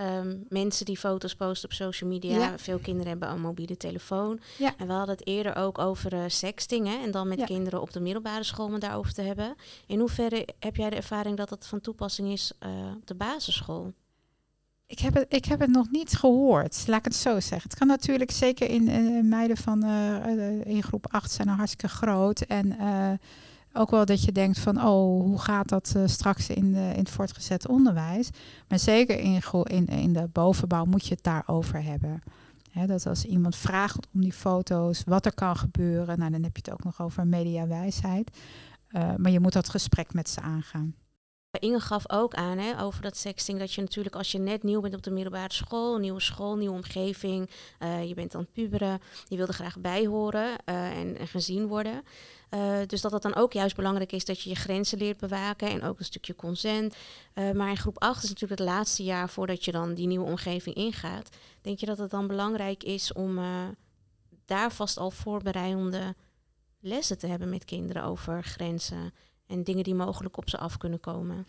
Um, mensen die foto's posten op social media. Veel kinderen hebben een mobiele telefoon. Ja. En we hadden het eerder ook over uh, sexting. Hè? En dan met kinderen op de middelbare school om daarover te hebben. In hoeverre heb jij de ervaring dat dat van toepassing is uh, op de basisschool? Ik heb, het, ik heb het nog niet gehoord, laat ik het zo zeggen. Het kan natuurlijk zeker in uh, meiden van in groep 8 zijn er hartstikke groot. En ook wel dat je denkt van, oh, hoe gaat dat straks in, de, in het voortgezet onderwijs? Maar zeker in, in, in de bovenbouw moet je het daarover hebben. dat als iemand vraagt om die foto's, wat er kan gebeuren, nou, dan heb je het ook nog over mediawijsheid. Maar je moet dat gesprek met ze aangaan. Inge gaf ook aan hè, over dat sexting, dat je natuurlijk als je net nieuw bent op de middelbare school, nieuwe school, nieuwe omgeving, uh, je bent aan het puberen, je wilde graag bijhoren uh, en, en, gezien worden. Uh, dus dat het dan ook juist belangrijk is dat je je grenzen leert bewaken en ook een stukje consent. maar in groep 8 is natuurlijk het laatste jaar voordat je dan die nieuwe omgeving ingaat. Denk je dat het dan belangrijk is om daar vast al voorbereidende lessen te hebben met kinderen over grenzen? En dingen die mogelijk op ze af kunnen komen.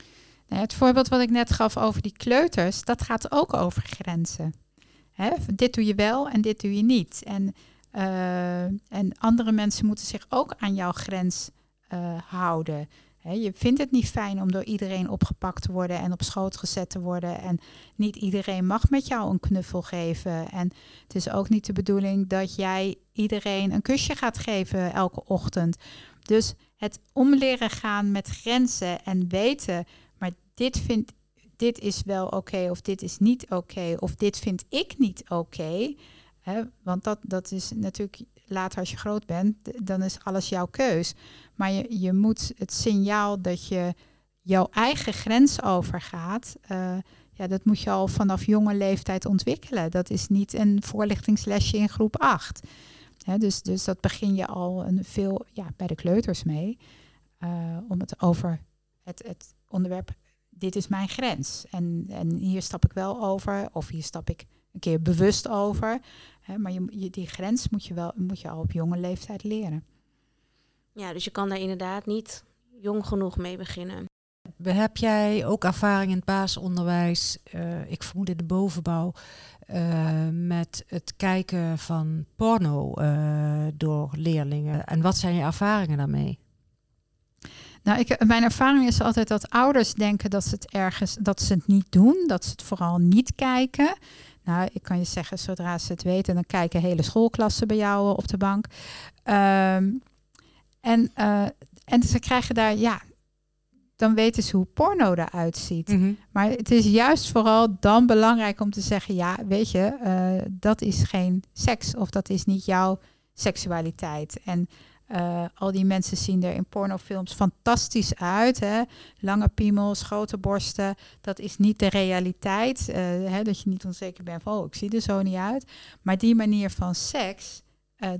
Nou, het voorbeeld wat ik net gaf over die kleuters, dat gaat ook over grenzen. Hè? Dit doe je wel en dit doe je niet. En, uh, en andere mensen moeten zich ook aan jouw grens uh, houden. Hè? Je vindt het niet fijn om door iedereen opgepakt te worden en op schoot gezet te worden. En niet iedereen mag met jou een knuffel geven. En het is ook niet de bedoeling dat jij iedereen een kusje gaat geven elke ochtend. Dus het omleren gaan met grenzen en weten, maar dit, vind, dit is wel oké of dit is niet oké of dit vind ik niet oké. want dat, dat is natuurlijk later als je groot bent, dan is alles jouw keus. Maar je, je moet het signaal dat je jouw eigen grens overgaat, uh, ja, dat moet je al vanaf jonge leeftijd ontwikkelen. Dat is niet een voorlichtingslesje in groep 8 dus, dus dat begin je al een veel ja, bij de kleuters mee. Uh, om het over het, het onderwerp, dit is mijn grens. En, en hier stap ik wel over, of hier stap ik een keer bewust over. maar je, je, die grens moet je, wel, moet je al op jonge leeftijd leren. Ja, dus je kan daar inderdaad niet jong genoeg mee beginnen. Heb jij ook ervaring in het basisonderwijs, uh, ik vermoed in de bovenbouw, uh, met het kijken van porno uh, door leerlingen? En wat zijn je ervaringen daarmee? Nou, ik, mijn ervaring is altijd dat ouders denken dat ze het ergens dat ze het niet doen, dat ze het vooral niet kijken. Nou, ik kan je zeggen, zodra ze het weten, dan kijken hele schoolklassen bij jou op de bank. Um, en, en ze krijgen daar, ja, dan weten ze hoe porno eruit ziet. Mhm. Maar het is juist vooral dan belangrijk om te zeggen: ja, weet je, uh, dat is geen seks of dat is niet jouw seksualiteit. En uh, al die mensen zien er in pornofilms fantastisch uit. Hè? Lange piemels, grote borsten. Dat is niet de realiteit. Uh, hè? Dat je niet onzeker bent van, oh, ik zie er zo niet uit. Maar die manier van seks,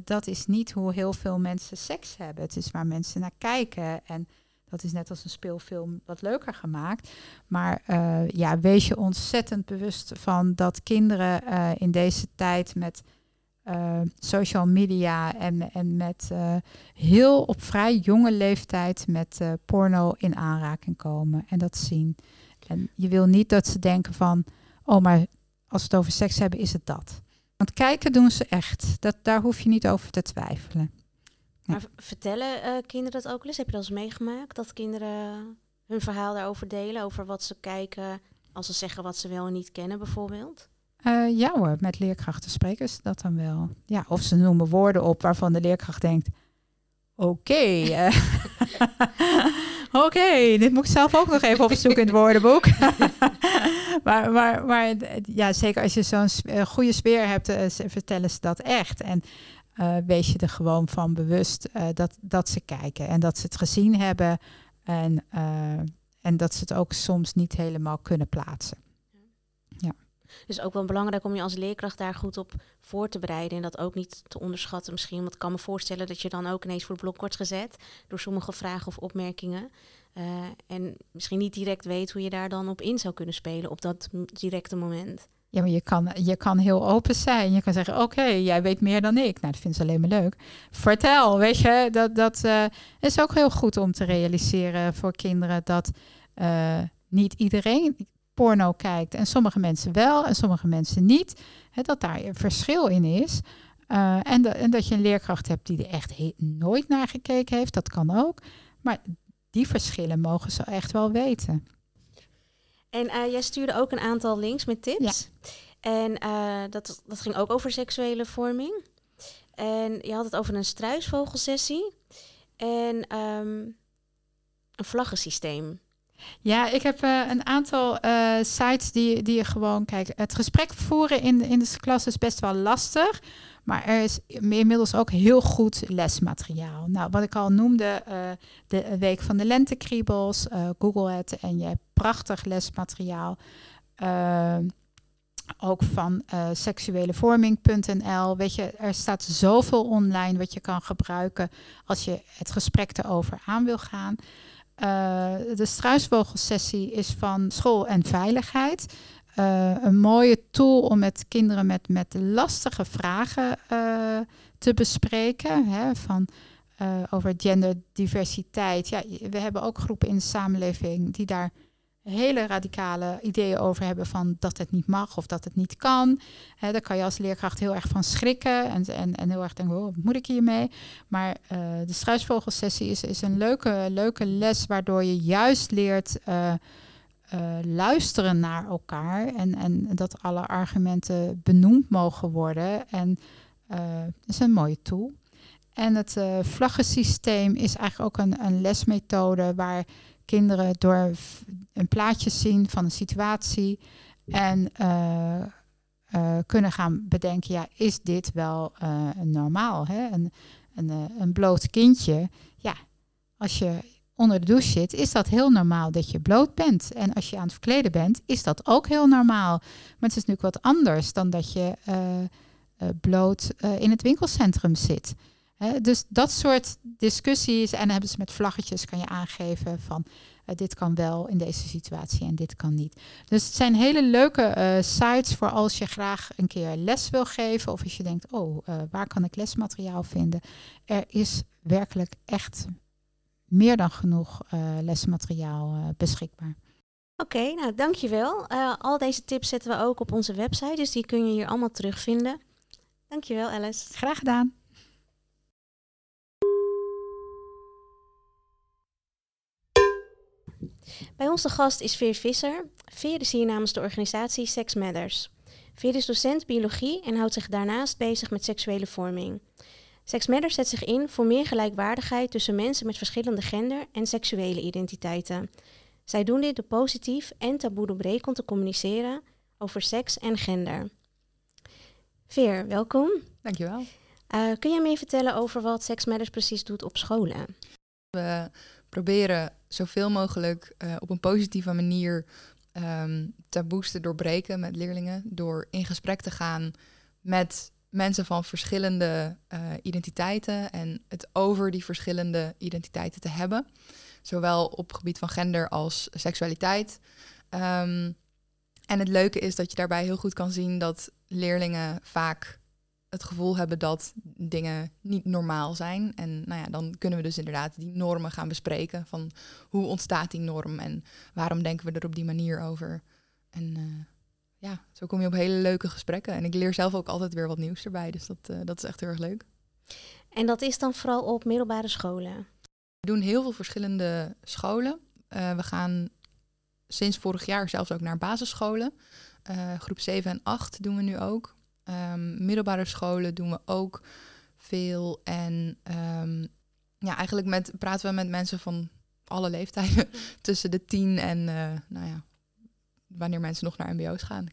dat is niet hoe heel veel mensen seks hebben. Het is waar mensen naar kijken. En dat is net als een speelfilm wat leuker gemaakt. Maar uh, ja, wees je ontzettend bewust van dat kinderen uh, in deze tijd met uh, social media en, en met heel op vrij jonge leeftijd met porno in aanraking komen en dat zien. En je wil niet dat ze denken van, oh maar als we het over seks hebben, is het dat. Want kijken doen ze echt. Dat, daar hoef je niet over te twijfelen. Maar vertellen uh, kinderen dat ook eens? Heb je dat eens meegemaakt? Dat kinderen hun verhaal daarover delen? Over wat ze kijken als ze zeggen wat ze wel en niet kennen bijvoorbeeld? Uh, ja hoor, met leerkrachten spreken ze dat dan wel. Ja, of ze noemen woorden op waarvan de leerkracht denkt... Oké, uh, oké, dit moet ik zelf ook nog even opzoeken in het woordenboek. maar, maar, maar ja, zeker als je zo'n goede sfeer hebt, vertellen ze dat echt. En eh, wees je er gewoon van bewust eh, dat, dat ze kijken en dat ze het gezien hebben en, eh, en dat ze het ook soms niet helemaal kunnen plaatsen. Dus ook wel belangrijk om je als leerkracht daar goed op voor te bereiden. En dat ook niet te onderschatten misschien. Want ik kan me voorstellen dat je dan ook ineens voor het blok wordt gezet. Door sommige vragen of opmerkingen. Uh, en misschien niet direct weet hoe je daar dan op in zou kunnen spelen op dat directe moment. Ja, maar je kan, je kan heel open zijn. Je kan zeggen, oké, jij weet meer dan ik. Nou, dat vindt ze alleen maar leuk. Vertel, weet je. Dat, dat uh, is ook heel goed om te realiseren voor kinderen... dat uh, niet iedereen porno kijkt. En sommige mensen wel en sommige mensen niet. Hè, dat daar een verschil in is. Uh, en, en, dat je een leerkracht hebt die er echt nooit naar gekeken heeft. Dat kan ook. Maar die verschillen mogen ze echt wel weten. En uh, jij stuurde ook een aantal links met tips. Ja. En uh, dat, dat ging ook over seksuele vorming. En je had het over een struisvogelsessie en um, een vlaggensysteem. Ja, ik heb uh, een aantal uh, sites die, die je gewoon... Kijk, het gesprek voeren in, in de klas is best wel lastig. Maar er is inmiddels ook heel goed lesmateriaal. Nou, wat ik al noemde, uh, de Week van de Lentekriebels, Google het en je hebt prachtig lesmateriaal. ook van seksuelevorming.nl. Weet je, er staat zoveel online wat je kan gebruiken als je het gesprek erover aan wil gaan. De struisvogelsessie is van school en veiligheid. Uh, een mooie tool om met kinderen met, met lastige vragen uh, te bespreken. Hè, van, over genderdiversiteit. Ja, we hebben ook groepen in de samenleving die daar hele radicale ideeën over hebben van dat het niet mag of dat het niet kan. He, daar kan je als leerkracht heel erg van schrikken en, en, en heel erg denken, oh, wat moet ik hiermee? Maar uh, de struisvogelsessie is, is een leuke, leuke les waardoor je juist leert uh, uh, luisteren naar elkaar en, en dat alle argumenten benoemd mogen worden. En dat is een mooie tool. En het vlaggensysteem is eigenlijk ook een, een lesmethode waar kinderen door een plaatje zien van een situatie en kunnen gaan bedenken, ja, is dit wel normaal? Hè? Een, een, een bloot kindje, ja, als je onder de douche zit, is dat heel normaal dat je bloot bent. En als je aan het verkleden bent, is dat ook heel normaal. Maar het is natuurlijk wat anders dan dat je bloot in het winkelcentrum zit. Dus dat soort discussies, en dan hebben ze met vlaggetjes, kan je aangeven van dit kan wel in deze situatie en dit kan niet. Dus het zijn hele leuke sites voor als je graag een keer les wil geven of als je denkt, oh, waar kan ik lesmateriaal vinden? Er is werkelijk echt meer dan genoeg lesmateriaal beschikbaar. Oké, okay, nou dankjewel. al deze tips zetten we ook op onze website, dus die kun je hier allemaal terugvinden. Dankjewel Alice. Graag gedaan. Bij ons de gast is Veer Visser. Veer is hier namens de organisatie Sex Matters. Veer is docent biologie en houdt zich daarnaast bezig met seksuele vorming. Sex Matters zet zich in voor meer gelijkwaardigheid tussen mensen met verschillende gender en seksuele identiteiten. Zij doen dit door positief en taboe doorbrekend te communiceren over seks en gender. Veer, welkom. Dankjewel. Uh, kun jij meer vertellen over wat Sex Matters precies doet op scholen? We proberen zoveel mogelijk uh, op een positieve manier um, taboes te doorbreken met leerlingen. Door in gesprek te gaan met mensen van verschillende uh, identiteiten en het over die verschillende identiteiten te hebben. Zowel op gebied van gender als seksualiteit. Um, en het leuke is dat je daarbij heel goed kan zien dat leerlingen vaak het gevoel hebben dat dingen niet normaal zijn. En nou ja, dan kunnen we dus inderdaad die normen gaan bespreken. Van hoe ontstaat die norm en waarom denken we er op die manier over. En uh, ja, zo kom je op hele leuke gesprekken. En ik leer zelf ook altijd weer wat nieuws erbij. Dus dat, uh, dat is echt heel erg leuk. En dat is dan vooral op middelbare scholen? We doen heel veel verschillende scholen. Uh, we gaan sinds vorig jaar zelfs ook naar basisscholen. groep 7 en 8 doen we nu ook. Um, middelbare scholen doen we ook veel. En um, ja, eigenlijk met, praten we met mensen van alle leeftijden. tussen de tien en, uh, nou ja, wanneer mensen nog naar mbo's gaan.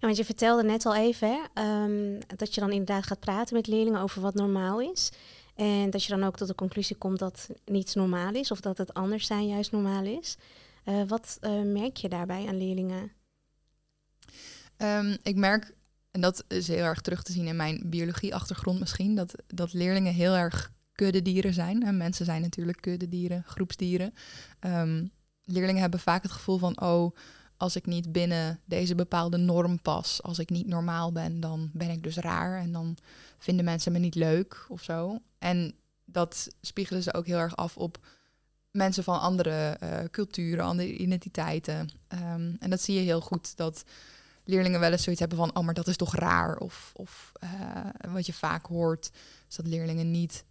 Want je vertelde net al even hè, ehm, dat je dan inderdaad gaat praten met leerlingen over wat normaal is. En dat je dan ook tot de conclusie komt dat niets normaal is of dat het anders zijn juist normaal is. Uh, wat uh, merk je daarbij aan leerlingen? Um, ik merk, en dat is heel erg terug te zien in mijn biologie-achtergrond misschien, dat, dat leerlingen heel erg kuddedieren zijn. En mensen zijn natuurlijk kuddedieren, groepsdieren. Um, leerlingen hebben vaak het gevoel van, oh, als ik niet binnen deze bepaalde norm pas, als ik niet normaal ben, dan ben ik dus raar en dan vinden mensen me niet leuk of zo. En dat spiegelen ze ook heel erg af op mensen van andere uh, culturen, andere identiteiten. Um, en dat zie je heel goed dat leerlingen wel eens zoiets hebben van, oh, maar dat is toch raar? Of, of uh, wat je vaak hoort, is dat leerlingen niet,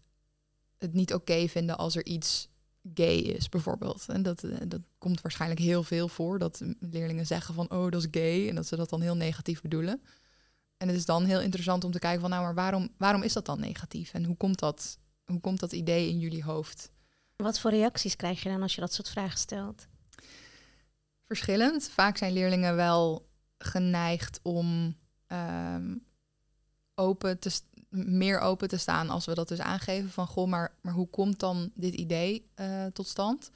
het niet oké vinden als er iets gay is, bijvoorbeeld. En dat, uh, dat komt waarschijnlijk heel veel voor, dat leerlingen zeggen van, oh, dat is gay, en dat ze dat dan heel negatief bedoelen. En het is dan heel interessant om te kijken van, nou, maar waarom, waarom is dat dan negatief? En hoe komt dat, hoe komt dat idee in jullie hoofd? Wat voor reacties krijg je dan als je dat soort vragen stelt? Verschillend. Vaak zijn leerlingen wel geneigd om um, open te meer open te staan als we dat dus aangeven van goh, maar, maar hoe komt dan dit idee uh, tot stand?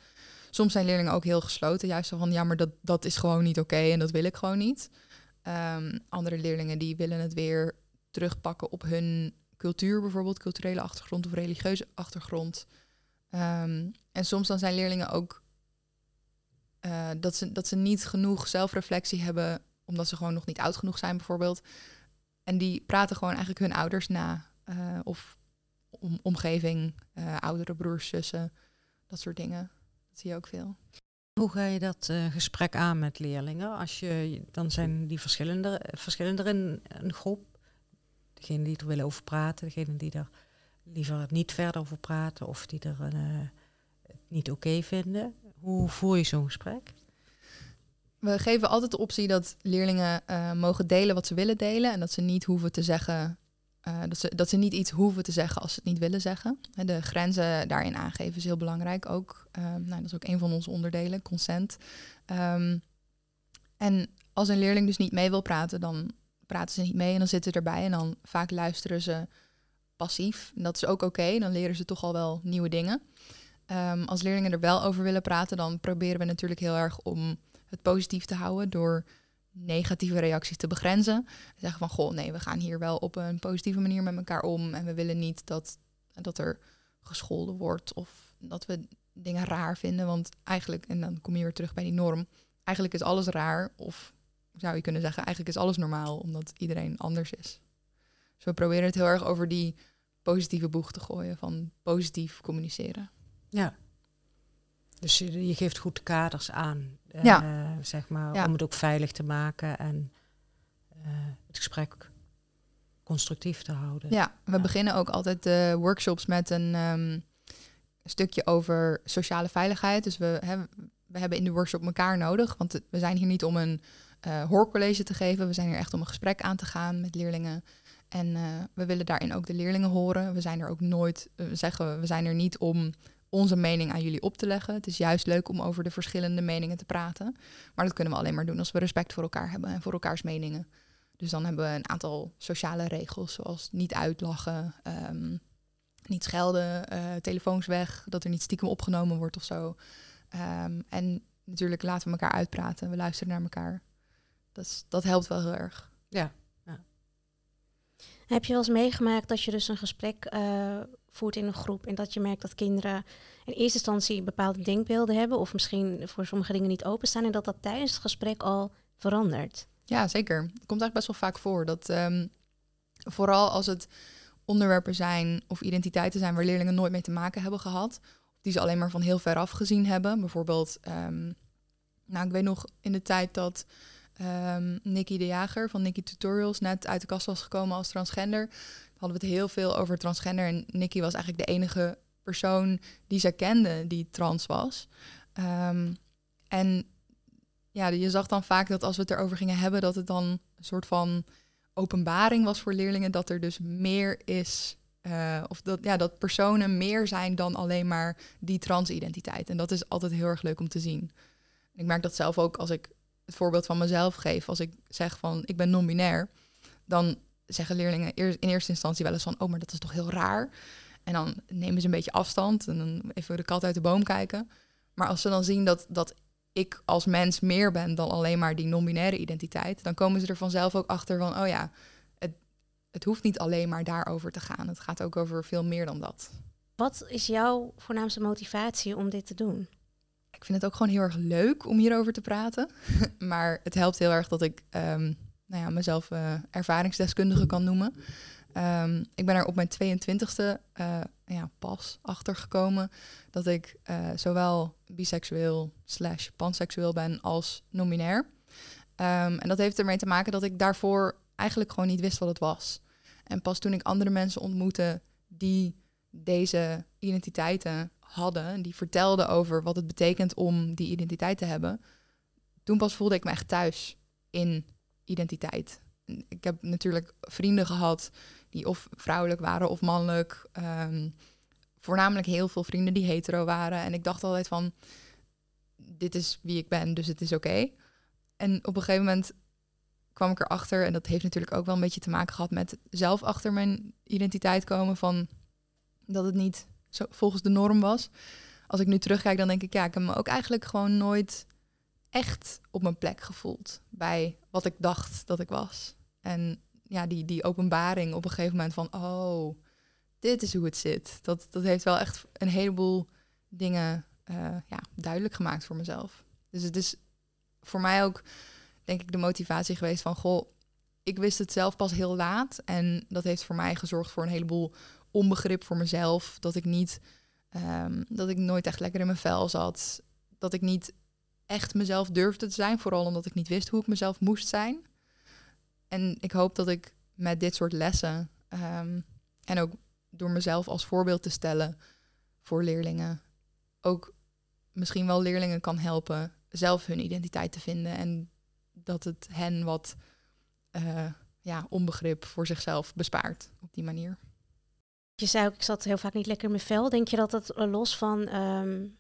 Soms zijn leerlingen ook heel gesloten, juist van ja, maar dat, dat is gewoon niet oké en dat wil ik gewoon niet. Um, andere leerlingen die willen het weer terugpakken op hun cultuur, bijvoorbeeld culturele achtergrond of religieuze achtergrond. Um, en soms dan zijn leerlingen ook uh, dat, ze, dat ze niet genoeg zelfreflectie hebben, omdat ze gewoon nog niet oud genoeg zijn, bijvoorbeeld. En die praten gewoon eigenlijk hun ouders na. Uh, of om, omgeving, uh, oudere broers, zussen, dat soort dingen. Dat zie je ook veel. Hoe ga je dat uh, gesprek aan met leerlingen? Als je, dan zijn die verschillende, verschillende in een groep. Degene die er willen over praten, degene die er liever niet verder over praten of die er het niet oké vinden. Hoe voer je zo'n gesprek? We geven altijd de optie dat leerlingen uh, mogen delen wat ze willen delen. En dat ze niet hoeven te zeggen. Uh, dat, ze, dat ze niet iets hoeven te zeggen als ze het niet willen zeggen. En de grenzen daarin aangeven is heel belangrijk ook. Uh, nou, dat is ook een van onze onderdelen, consent. Um, en als een leerling dus niet mee wil praten, dan praten ze niet mee en dan zitten ze erbij. En dan vaak luisteren ze passief. En dat is ook oké, dan leren ze toch al wel nieuwe dingen. Um, als leerlingen er wel over willen praten, dan proberen we natuurlijk heel erg om positief te houden door negatieve reacties te begrenzen. Zeggen van, goh, nee, we gaan hier wel op een positieve manier met elkaar om. En we willen niet dat, dat er gescholden wordt of dat we dingen raar vinden. Want eigenlijk, en dan kom je weer terug bij die norm, eigenlijk is alles raar. Of zou je kunnen zeggen, eigenlijk is alles normaal, omdat iedereen anders is. Dus we proberen het heel erg over die positieve boeg te gooien van positief communiceren. Ja. Dus je, je geeft goed kaders aan, ja. Uh, zeg maar, ja. om het ook veilig te maken en uh, het gesprek constructief te houden. Ja, we ja. beginnen ook altijd de workshops met een um, stukje over sociale veiligheid. Dus we, he, we hebben in de workshop elkaar nodig, want we zijn hier niet om een uh, hoorcollege te geven. We zijn hier echt om een gesprek aan te gaan met leerlingen. En uh, we willen daarin ook de leerlingen horen. We zijn er ook nooit, we zeggen we zijn er niet om onze mening aan jullie op te leggen. Het is juist leuk om over de verschillende meningen te praten. Maar dat kunnen we alleen maar doen als we respect voor elkaar hebben en voor elkaars meningen. Dus dan hebben we een aantal sociale regels, zoals niet uitlachen, um, niet schelden, uh, telefoons weg, dat er niet stiekem opgenomen wordt of zo. Um, en natuurlijk laten we elkaar uitpraten, we luisteren naar elkaar. Dat, dat helpt wel heel erg. Ja. ja. Heb je wel eens meegemaakt dat je dus een gesprek uh, voert in een groep en dat je merkt dat kinderen in eerste instantie bepaalde denkbeelden hebben of misschien voor sommige dingen niet openstaan en dat dat tijdens het gesprek al verandert. Ja, zeker. Het komt eigenlijk best wel vaak voor dat um, vooral als het onderwerpen zijn of identiteiten zijn waar leerlingen nooit mee te maken hebben gehad, of die ze alleen maar van heel ver af gezien hebben. Bijvoorbeeld, um, nou ik weet nog in de tijd dat um, Nicky de Jager van Nicky Tutorials net uit de kast was gekomen als transgender hadden we het heel veel over transgender. En Nikki was eigenlijk de enige persoon die ze kende die trans was. Um, en ja, je zag dan vaak dat als we het erover gingen hebben, dat het dan een soort van openbaring was voor leerlingen dat er dus meer is. Uh, of dat, ja, dat personen meer zijn dan alleen maar die transidentiteit. En dat is altijd heel erg leuk om te zien. Ik merk dat zelf ook als ik het voorbeeld van mezelf geef, als ik zeg van ik ben non-binair, dan zeggen leerlingen in eerste instantie wel eens van, oh, maar dat is toch heel raar. En dan nemen ze een beetje afstand en dan even de kat uit de boom kijken. Maar als ze dan zien dat, dat ik als mens meer ben dan alleen maar die non-binaire identiteit, dan komen ze er vanzelf ook achter van, oh ja, het, het hoeft niet alleen maar daarover te gaan. Het gaat ook over veel meer dan dat. Wat is jouw voornaamste motivatie om dit te doen? Ik vind het ook gewoon heel erg leuk om hierover te praten. maar het helpt heel erg dat ik um, nou ja, mezelf uh, ervaringsdeskundige kan noemen. Um, ik ben er op mijn 22e uh, ja, pas achter gekomen dat ik uh, zowel biseksueel slash panseksueel ben als nominair. Um, en dat heeft ermee te maken dat ik daarvoor eigenlijk gewoon niet wist wat het was. En pas toen ik andere mensen ontmoette die deze identiteiten hadden, die vertelden over wat het betekent om die identiteit te hebben, toen pas voelde ik me echt thuis in identiteit. Ik heb natuurlijk vrienden gehad die of vrouwelijk waren of mannelijk. Um, voornamelijk heel veel vrienden die hetero waren. En ik dacht altijd van, dit is wie ik ben, dus het is oké. En op een gegeven moment kwam ik erachter, en dat heeft natuurlijk ook wel een beetje te maken gehad met zelf achter mijn identiteit komen van dat het niet zo volgens de norm was. Als ik nu terugkijk, dan denk ik, ja, ik heb me ook eigenlijk gewoon nooit echt op mijn plek gevoeld bij wat ik dacht dat ik was. En ja, die, die openbaring op een gegeven moment van, oh, dit is hoe het zit. Dat, dat heeft wel echt een heleboel dingen uh, ja, duidelijk gemaakt voor mezelf. Dus het is voor mij ook, denk ik, de motivatie geweest van, goh, ik wist het zelf pas heel laat. En dat heeft voor mij gezorgd voor een heleboel onbegrip voor mezelf. Dat ik niet, um, dat ik nooit echt lekker in mijn vel zat. Dat ik niet echt mezelf durfde te zijn. Vooral omdat ik niet wist hoe ik mezelf moest zijn. En ik hoop dat ik met dit soort lessen um, en ook door mezelf als voorbeeld te stellen voor leerlingen, ook misschien wel leerlingen kan helpen zelf hun identiteit te vinden en dat het hen wat uh, ja, onbegrip voor zichzelf bespaart op die manier. Je zei ook, ik zat heel vaak niet lekker in mijn vel. Denk je dat het los van um,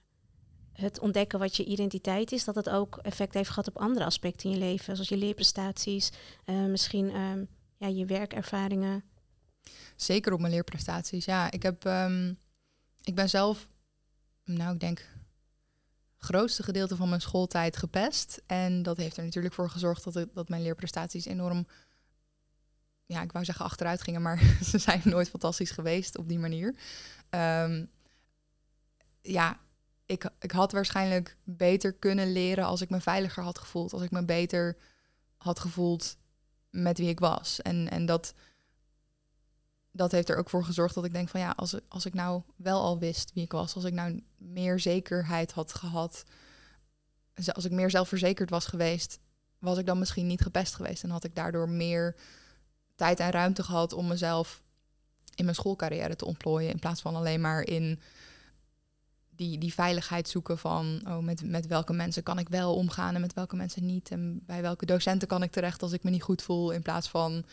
het ontdekken wat je identiteit is, dat het ook effect heeft gehad op andere aspecten in je leven, zoals je leerprestaties, uh, misschien um, ja, je werkervaringen? Zeker op mijn leerprestaties. Ja, ik heb, um, ik ben zelf, nou, ik denk, grootste gedeelte van mijn schooltijd gepest. En dat heeft er natuurlijk voor gezorgd dat, het, dat mijn leerprestaties enorm, ja, ik wou zeggen achteruit gingen, maar ze zijn nooit fantastisch geweest op die manier. Um, ja, ik, ik had waarschijnlijk beter kunnen leren als ik me veiliger had gevoeld. Als ik me beter had gevoeld met wie ik was. En, en dat, dat heeft er ook voor gezorgd dat ik denk van ja, als, als ik nou wel al wist wie ik was, als ik nou meer zekerheid had gehad, als ik meer zelfverzekerd was geweest, was ik dan misschien niet gepest geweest. En had ik daardoor meer tijd en ruimte gehad om mezelf in mijn schoolcarrière te ontplooien. In plaats van alleen maar in die, die veiligheid zoeken van oh, met, met welke mensen kan ik wel omgaan en met welke mensen niet. En bij welke docenten kan ik terecht als ik me niet goed voel. In plaats van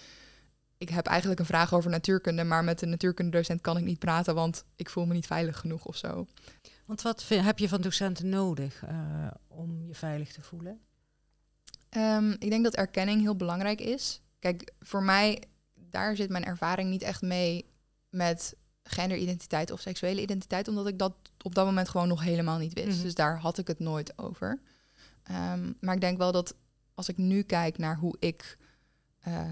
ik heb eigenlijk een vraag over natuurkunde, maar met een natuurkundedocent kan ik niet praten, want ik voel me niet veilig genoeg of zo. Want wat heb je van docenten nodig uh, om je veilig te voelen? Um, ik denk dat erkenning heel belangrijk is. Kijk, voor mij, daar zit mijn ervaring niet echt mee met genderidentiteit of seksuele identiteit, omdat ik dat op dat moment gewoon nog helemaal niet wist. Mm-hmm. Dus daar had ik het nooit over. Um, maar ik denk wel dat als ik nu kijk naar hoe ik, uh,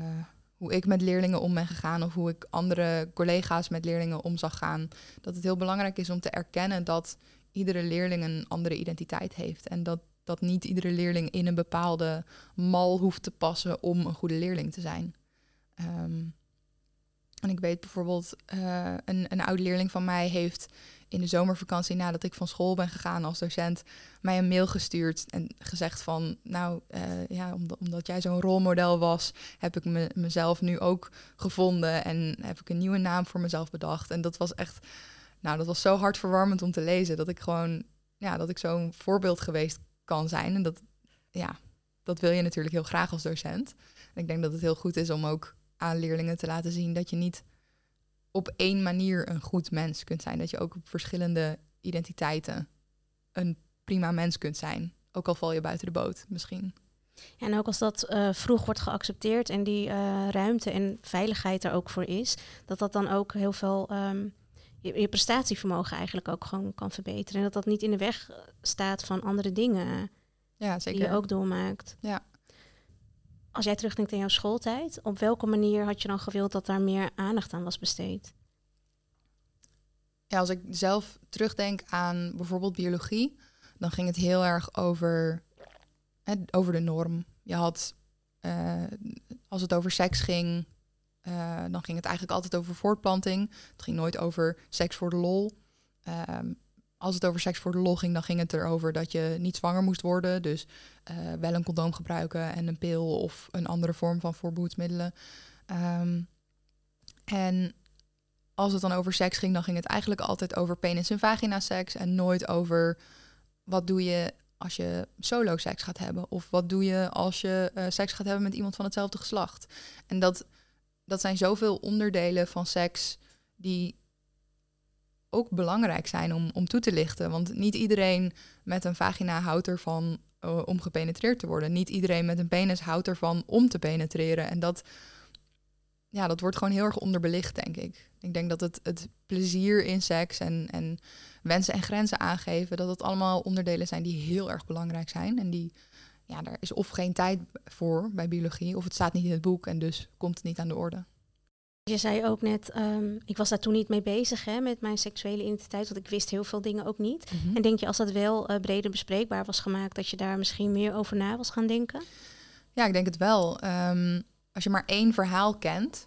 hoe ik met leerlingen om ben gegaan of hoe ik andere collega's met leerlingen om zag gaan, dat het heel belangrijk is om te erkennen dat iedere leerling een andere identiteit heeft. En dat, dat niet iedere leerling in een bepaalde mal hoeft te passen om een goede leerling te zijn. Um, en ik weet bijvoorbeeld, uh, een, een oud leerling van mij heeft in de zomervakantie, nadat ik van school ben gegaan als docent, mij een mail gestuurd en gezegd van, nou uh, ja, omdat, omdat jij zo'n rolmodel was, heb ik me, mezelf nu ook gevonden en heb ik een nieuwe naam voor mezelf bedacht. En dat was echt, nou, dat was zo hartverwarmend om te lezen, dat ik gewoon, ja, dat ik zo'n voorbeeld geweest kan zijn. En dat, ja, dat wil je natuurlijk heel graag als docent. En ik denk dat het heel goed is om ook aan leerlingen te laten zien dat je niet op één manier een goed mens kunt zijn. Dat je ook op verschillende identiteiten een prima mens kunt zijn. Ook al val je buiten de boot misschien. Ja, en ook als dat eh, vroeg wordt geaccepteerd en die eh, ruimte en veiligheid er ook voor is, dat dat dan ook heel veel ehm, je, je prestatievermogen eigenlijk ook gewoon kan verbeteren. En dat dat niet in de weg staat van andere dingen Ja, die zeker. je ook doormaakt. Ja. Als jij terugdenkt aan jouw schooltijd, op welke manier had je dan gewild dat daar meer aandacht aan was besteed? Ja, als ik zelf terugdenk aan bijvoorbeeld biologie, dan ging het heel erg over, hè, over de norm. Je had, eh, als het over seks ging, eh, dan ging het eigenlijk altijd over voortplanting. Het ging nooit over seks voor de lol. Ehm, als het over seks voor de lol ging, dan ging het erover dat je niet zwanger moest worden. Dus eh, wel een condoom gebruiken en een pil of een andere vorm van voorbehoedsmiddelen. Ehm, en als het dan over seks ging, dan ging het eigenlijk altijd over penis en vagina seks en nooit over wat doe je als je solo seks gaat hebben of wat doe je als je eh, seks gaat hebben met iemand van hetzelfde geslacht. En dat, dat zijn zoveel onderdelen van seks die ook belangrijk zijn om, om toe te lichten. Want niet iedereen met een vagina houdt ervan uh, om gepenetreerd te worden. Niet iedereen met een penis houdt ervan om te penetreren. En dat, ja, dat wordt gewoon heel erg onderbelicht, denk ik. Ik denk dat het, het plezier in seks en, en wensen en grenzen aangeven, dat het allemaal onderdelen zijn die heel erg belangrijk zijn. En die, ja, daar is of geen tijd voor bij biologie, of het staat niet in het boek en dus komt het niet aan de orde. Je zei ook net, um, ik was daar toen niet mee bezig hè, met mijn seksuele identiteit, want ik wist heel veel dingen ook niet. Mm -hmm. En denk je als dat wel uh, breder bespreekbaar was gemaakt, dat je daar misschien meer over na was gaan denken? Ja, ik denk het wel. Um, als je maar één verhaal kent,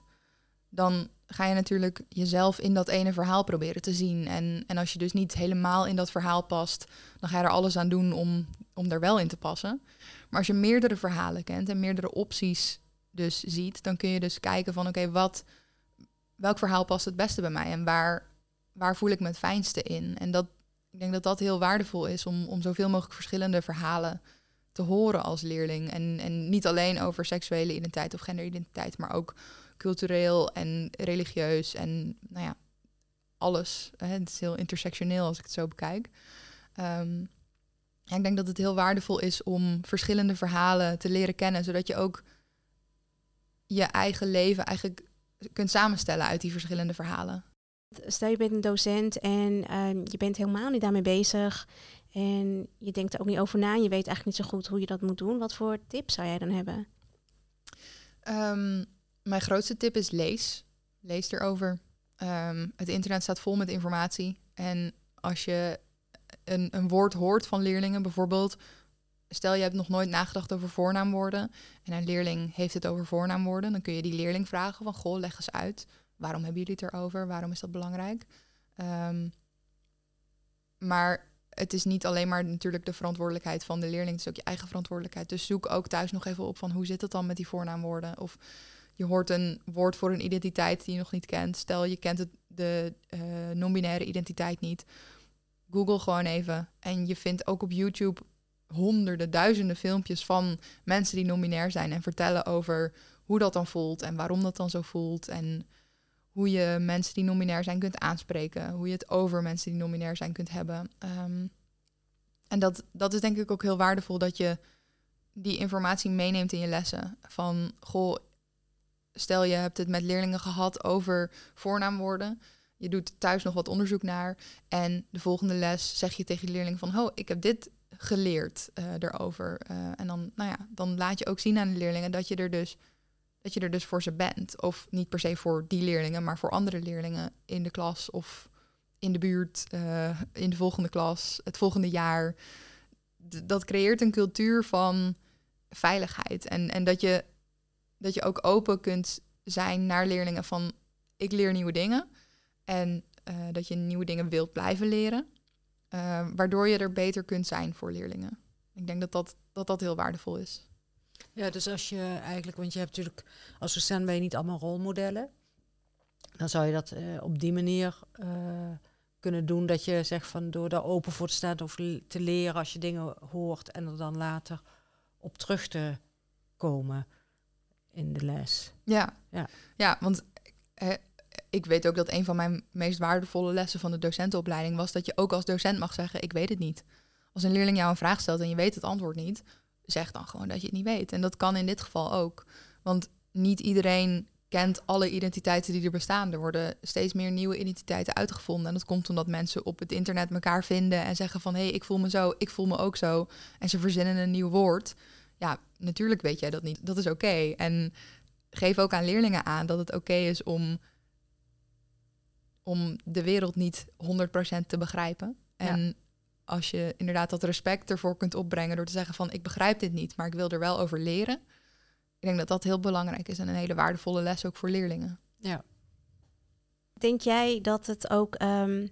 dan ga je natuurlijk jezelf in dat ene verhaal proberen te zien. En, en als je dus niet helemaal in dat verhaal past, dan ga je er alles aan doen om, om er wel in te passen. Maar als je meerdere verhalen kent en meerdere opties dus ziet, dan kun je dus kijken van oké, okay, wat welk verhaal past het beste bij mij en waar, waar voel ik me het fijnste in? En dat, ik denk dat dat heel waardevol is om, om zoveel mogelijk verschillende verhalen te horen als leerling. En, en niet alleen over seksuele identiteit of genderidentiteit, maar ook cultureel en religieus en nou ja, alles. Het is heel intersectioneel als ik het zo bekijk. Um, ik denk dat het heel waardevol is om verschillende verhalen te leren kennen, zodat je ook je eigen leven eigenlijk kunt samenstellen uit die verschillende verhalen. Stel je bent een docent en uh, je bent helemaal niet daarmee bezig en je denkt er ook niet over na en je weet eigenlijk niet zo goed hoe je dat moet doen. Wat voor tips zou jij dan hebben? Um, mijn grootste tip is lees. Lees erover. Um, het internet staat vol met informatie. En als je een, een woord hoort van leerlingen, bijvoorbeeld, stel je hebt nog nooit nagedacht over voornaamwoorden en een leerling heeft het over voornaamwoorden, dan kun je die leerling vragen van, goh, leg eens uit. Waarom hebben jullie het erover? Waarom is dat belangrijk? Um, maar het is niet alleen maar natuurlijk de verantwoordelijkheid van de leerling, het is ook je eigen verantwoordelijkheid. Dus zoek ook thuis nog even op van hoe zit het dan met die voornaamwoorden? Of je hoort een woord voor een identiteit die je nog niet kent. Stel je kent het, de uh, non-binaire identiteit niet. Google gewoon even. En je vindt ook op YouTube honderden, duizenden filmpjes van mensen die non-binair zijn en vertellen over hoe dat dan voelt en waarom dat dan zo voelt. En hoe je mensen die non-binair zijn kunt aanspreken. Hoe je het over mensen die non-binair zijn kunt hebben. Um, en dat, dat is denk ik ook heel waardevol dat je die informatie meeneemt in je lessen. Van, goh, stel je hebt het met leerlingen gehad over voornaamwoorden. Je doet thuis nog wat onderzoek naar. En de volgende les zeg je tegen je leerling van... oh, ik heb dit geleerd uh, erover. Uh, en dan, nou ja, dan laat je ook zien aan de leerlingen dat je er dus dat je er dus voor ze bent. Of niet per se voor die leerlingen, maar voor andere leerlingen in de klas of in de buurt, uh, in de volgende klas, het volgende jaar. Dat creëert een cultuur van veiligheid. En, en dat, je, dat je ook open kunt zijn naar leerlingen van ik leer nieuwe dingen. En dat je nieuwe dingen wilt blijven leren. Uh, waardoor je er beter kunt zijn voor leerlingen. Ik denk dat dat, dat, dat heel waardevol is. Ja, dus als je eigenlijk, want je hebt natuurlijk als docent ben je niet allemaal rolmodellen. Dan zou je dat uh, op die manier uh, kunnen doen dat je zegt van door daar open voor te staan of te leren als je dingen hoort en er dan later op terug te komen in de les. Ja, ja. ja want uh, ik weet ook dat een van mijn meest waardevolle lessen van de docentenopleiding was dat je ook als docent mag zeggen ik weet het niet. Als een leerling jou een vraag stelt en je weet het antwoord niet, zeg dan gewoon dat je het niet weet. En dat kan in dit geval ook. Want niet iedereen kent alle identiteiten die er bestaan. Er worden steeds meer nieuwe identiteiten uitgevonden. En dat komt omdat mensen op het internet elkaar vinden en zeggen van hé, hey, ik voel me zo, ik voel me ook zo. En ze verzinnen een nieuw woord. Ja, natuurlijk weet jij dat niet. Dat is oké. En geef ook aan leerlingen aan dat het oké is om, om de wereld niet 100% te begrijpen. En als je inderdaad dat respect ervoor kunt opbrengen door te zeggen van ik begrijp dit niet, maar ik wil er wel over leren. Ik denk dat dat heel belangrijk is en een hele waardevolle les ook voor leerlingen. Ja. Denk jij dat het ook ehm,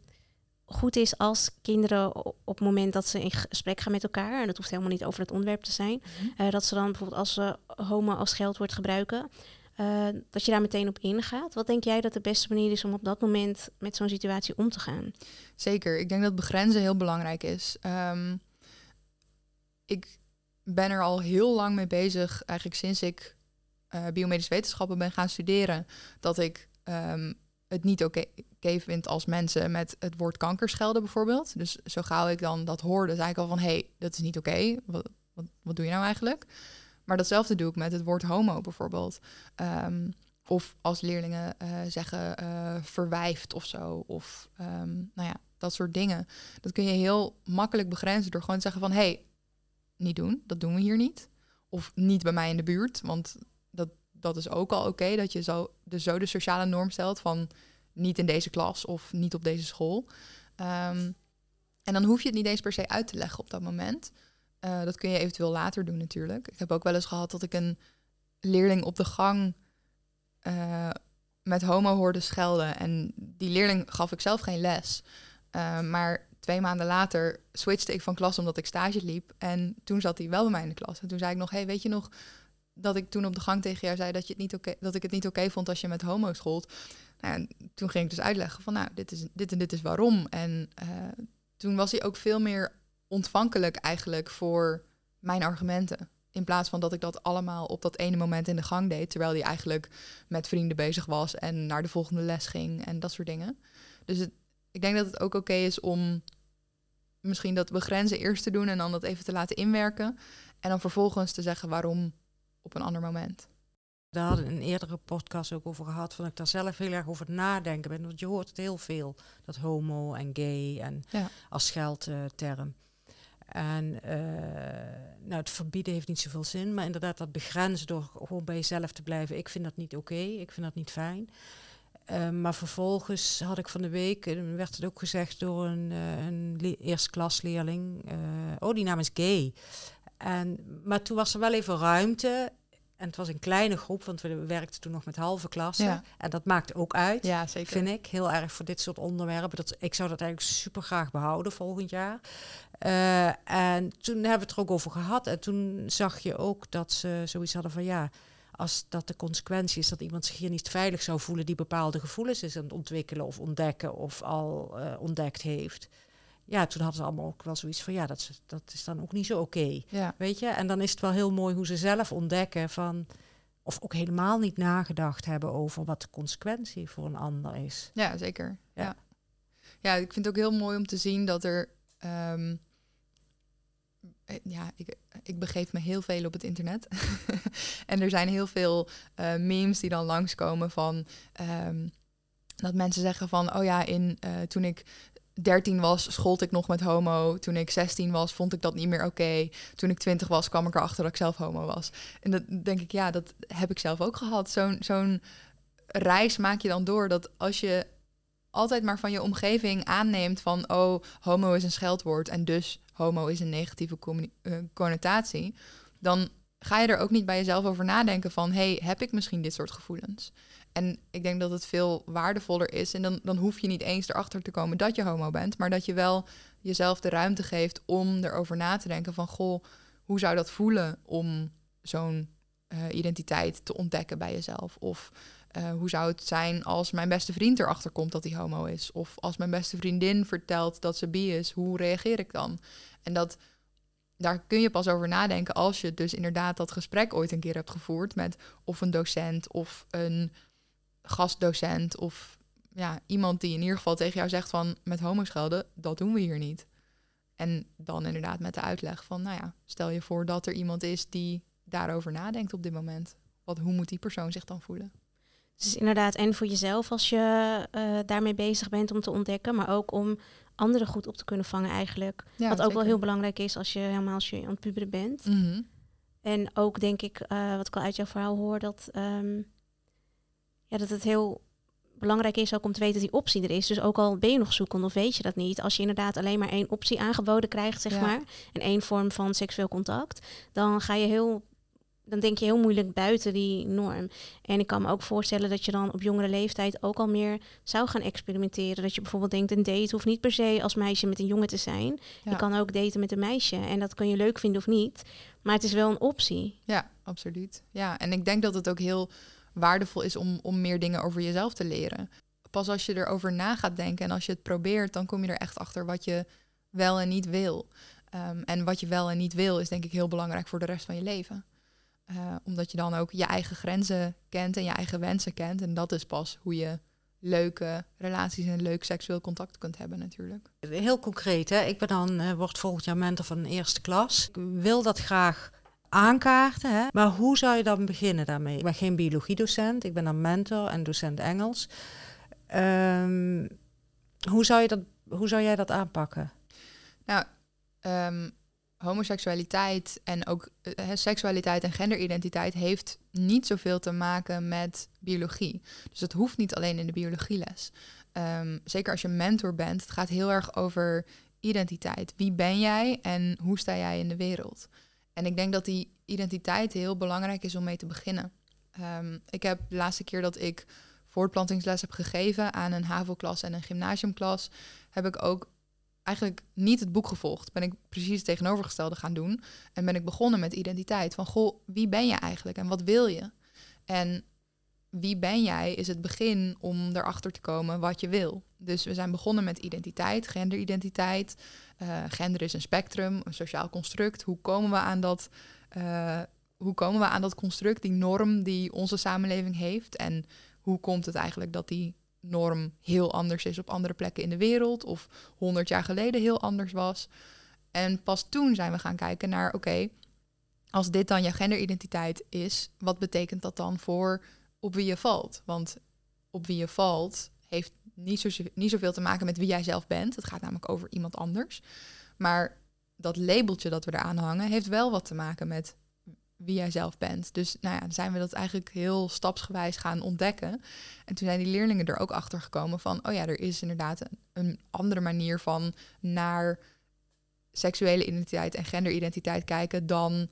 goed is als kinderen op het moment dat ze in gesprek gaan met elkaar, en dat hoeft helemaal niet over het onderwerp te zijn, Mhm. eh, dat ze dan bijvoorbeeld als ze homo als scheldwoord gebruiken, eh, dat je daar meteen op ingaat? Wat denk jij dat de beste manier is om op dat moment met zo'n situatie om te gaan? Zeker, ik denk dat begrenzen heel belangrijk is. Ehm, ik ben er al heel lang mee bezig, eigenlijk sinds ik eh biomedische wetenschappen ben gaan studeren, dat ik ehm, het niet oké vind als mensen met het woord kanker schelden bijvoorbeeld. Dus zo gauw ik dan dat hoorde, zei ik al van, hé, hey, dat is niet oké. Wat, wat doe je nou eigenlijk? Maar datzelfde doe ik met het woord homo bijvoorbeeld. Ehm, of als leerlingen eh, zeggen eh, verwijfd of zo. Of ehm, nou ja, dat soort dingen. Dat kun je heel makkelijk begrenzen door gewoon te zeggen van... hé, hey, niet doen, dat doen we hier niet. Of niet bij mij in de buurt, want dat, dat is ook al oké... dat je zo de, zo de sociale norm stelt van niet in deze klas of niet op deze school. Ehm, en dan hoef je het niet eens per se uit te leggen op dat moment. Eh, dat kun je eventueel later doen natuurlijk. Ik heb ook wel eens gehad dat ik een leerling op de gang eh, met homo hoorde schelden. En die leerling gaf ik zelf geen les. Uh, maar twee maanden later switchte ik van klas omdat ik stage liep. En toen zat hij wel bij mij in de klas. En toen zei ik nog, hey, weet je nog dat ik toen op de gang tegen jou zei dat, je het niet oké, dat ik het niet oké vond als je met homo schold. Nou, en toen ging ik dus uitleggen van, nou, dit, is, dit en dit is waarom. En toen was hij ook veel meer ontvankelijk eigenlijk voor mijn argumenten. In plaats van dat ik dat allemaal op dat ene moment in de gang deed. Terwijl hij eigenlijk met vrienden bezig was en naar de volgende les ging en dat soort dingen. Dus het, ik denk dat het ook oké okay is om misschien dat begrenzen eerst te doen en dan dat even te laten inwerken. En dan vervolgens te zeggen waarom op een ander moment. Daar hadden we een eerdere podcast ook over gehad, van ik daar zelf heel erg over nadenken ben. Want je hoort het heel veel, dat homo en gay en ja. als scheldterm. En uh, nou, het verbieden heeft niet zoveel zin, maar inderdaad dat begrenzen door gewoon bij jezelf te blijven. Ik vind dat niet oké, ik vind dat niet fijn. Uh, maar vervolgens had ik van de week, werd het ook gezegd door een, uh, een eerstklasleerling, oh die naam is gay. En, maar toen was er wel even ruimte en het was een kleine groep, want we werkten toen nog met halve klassen. Ja. En dat maakt ook uit, ja, zeker. vind ik. Heel erg voor dit soort onderwerpen. Dat, ik zou dat eigenlijk super graag behouden volgend jaar. Uh, en toen hebben we het er ook over gehad. En toen zag je ook dat ze zoiets hadden van ja, als dat de consequentie is dat iemand zich hier niet veilig zou voelen, die bepaalde gevoelens is aan het ontwikkelen of ontdekken of al uh, ontdekt heeft. Ja, toen hadden ze allemaal ook wel zoiets van ja, dat is, dat is dan ook niet zo oké. Okay, ja. Weet je? En dan is het wel heel mooi hoe ze zelf ontdekken van. Of ook helemaal niet nagedacht hebben over wat de consequentie voor een ander is. Ja, zeker. Ja, ja. ja ik vind het ook heel mooi om te zien dat er. Um, ja, ik, ik begeef me heel veel op het internet. en er zijn heel veel uh, memes die dan langskomen van. Um, dat mensen zeggen van, oh ja, in, uh, toen ik 13 was, schold ik nog met homo. Toen ik 16 was, vond ik dat niet meer oké. Toen ik 20 was, kwam ik erachter dat ik zelf homo was. En dat denk ik, ja, dat heb ik zelf ook gehad. Zo'n reis maak je dan door dat als je altijd maar van je omgeving aanneemt van, oh, homo is een scheldwoord en dus homo is een negatieve uh, connotatie, dan ga je er ook niet bij jezelf over nadenken van, hey, heb ik misschien dit soort gevoelens? En ik denk dat het veel waardevoller is. En dan, dan hoef je niet eens erachter te komen dat je homo bent. Maar dat je wel jezelf de ruimte geeft om erover na te denken van... goh, hoe zou dat voelen om zo'n uh, identiteit te ontdekken bij jezelf? Of uh, hoe zou het zijn als mijn beste vriend erachter komt dat hij homo is? Of als mijn beste vriendin vertelt dat ze bi is, hoe reageer ik dan? En dat... Daar kun je pas over nadenken als je dus inderdaad dat gesprek ooit een keer hebt gevoerd met of een docent of een gastdocent of ja, iemand die in ieder geval tegen jou zegt van met homoschelden, dat doen we hier niet. En dan inderdaad met de uitleg van, nou ja, stel je voor dat er iemand is die daarover nadenkt op dit moment. Wat, hoe moet die persoon zich dan voelen? Dus inderdaad, en voor jezelf als je uh, daarmee bezig bent om te ontdekken, maar ook om anderen goed op te kunnen vangen eigenlijk. Ja, wat ook wel heel belangrijk is als je helemaal als je aan het puberen bent. Mhm. En ook denk ik, eh, wat ik al uit jouw verhaal hoor, dat, ehm, ja, dat het heel belangrijk is ook om te weten dat die optie er is. Dus ook al ben je nog zoekend of weet je dat niet, als je inderdaad alleen maar één optie aangeboden krijgt, zeg Ja. maar, en één vorm van seksueel contact, dan ga je heel, dan denk je heel moeilijk buiten die norm. En ik kan me ook voorstellen dat je dan op jongere leeftijd ook al meer zou gaan experimenteren. Dat je bijvoorbeeld denkt, een date hoeft niet per se als meisje met een jongen te zijn. Ja. Je kan ook daten met een meisje en dat kun je leuk vinden of niet. Maar het is wel een optie. Ja, absoluut. Ja, en ik denk dat het ook heel waardevol is om, om meer dingen over jezelf te leren. Pas als je erover na gaat denken en als je het probeert, dan kom je er echt achter wat je wel en niet wil. Ehm, en wat je wel en niet wil, is denk ik heel belangrijk voor de rest van je leven. Eh, omdat je dan ook je eigen grenzen kent en je eigen wensen kent. En dat is pas hoe je leuke relaties en leuk seksueel contact kunt hebben natuurlijk. Heel concreet, hè? ik ben dan, eh, word volgend jaar mentor van een eerste klas. Ik wil dat graag aankaarten, hè? maar hoe zou je dan beginnen daarmee? Ik ben geen biologiedocent, ik ben dan mentor en docent Engels. Ehm, hoe, zou je dat, hoe zou jij dat aanpakken? Nou, ehm, homoseksualiteit en ook eh, seksualiteit en genderidentiteit heeft niet zoveel te maken met biologie. Dus het hoeft niet alleen in de biologieles. Ehm, zeker als je mentor bent, het gaat heel erg over identiteit. Wie ben jij en hoe sta jij in de wereld? En ik denk dat die identiteit heel belangrijk is om mee te beginnen. Ehm, ik heb de laatste keer dat ik voortplantingsles heb gegeven aan een HAVO-klas en een gymnasiumklas, heb ik ook eigenlijk niet het boek gevolgd. Ben ik precies het tegenovergestelde gaan doen. En ben ik begonnen met identiteit. Van, goh, wie ben je eigenlijk en wat wil je? En wie ben jij is het begin om erachter te komen wat je wil. Dus we zijn begonnen met identiteit, genderidentiteit. Eh, gender is een spectrum, een sociaal construct. Hoe komen we aan dat... eh, hoe komen we aan dat construct, die norm die onze samenleving heeft? En hoe komt het eigenlijk dat die norm heel anders is op andere plekken in de wereld of 100 jaar geleden heel anders was. En pas toen zijn we gaan kijken naar, oké, als dit dan jouw genderidentiteit is, wat betekent dat dan voor op wie je valt? Want op wie je valt heeft niet, zo, niet zoveel te maken met wie jij zelf bent. Het gaat namelijk over iemand anders. Maar dat labeltje dat we eraan hangen, heeft wel wat te maken met wie jij zelf bent. Dus nou ja, zijn we dat eigenlijk heel stapsgewijs gaan ontdekken. En toen zijn die leerlingen er ook achter gekomen van, oh ja, er is inderdaad een, een andere manier van naar seksuele identiteit en genderidentiteit kijken dan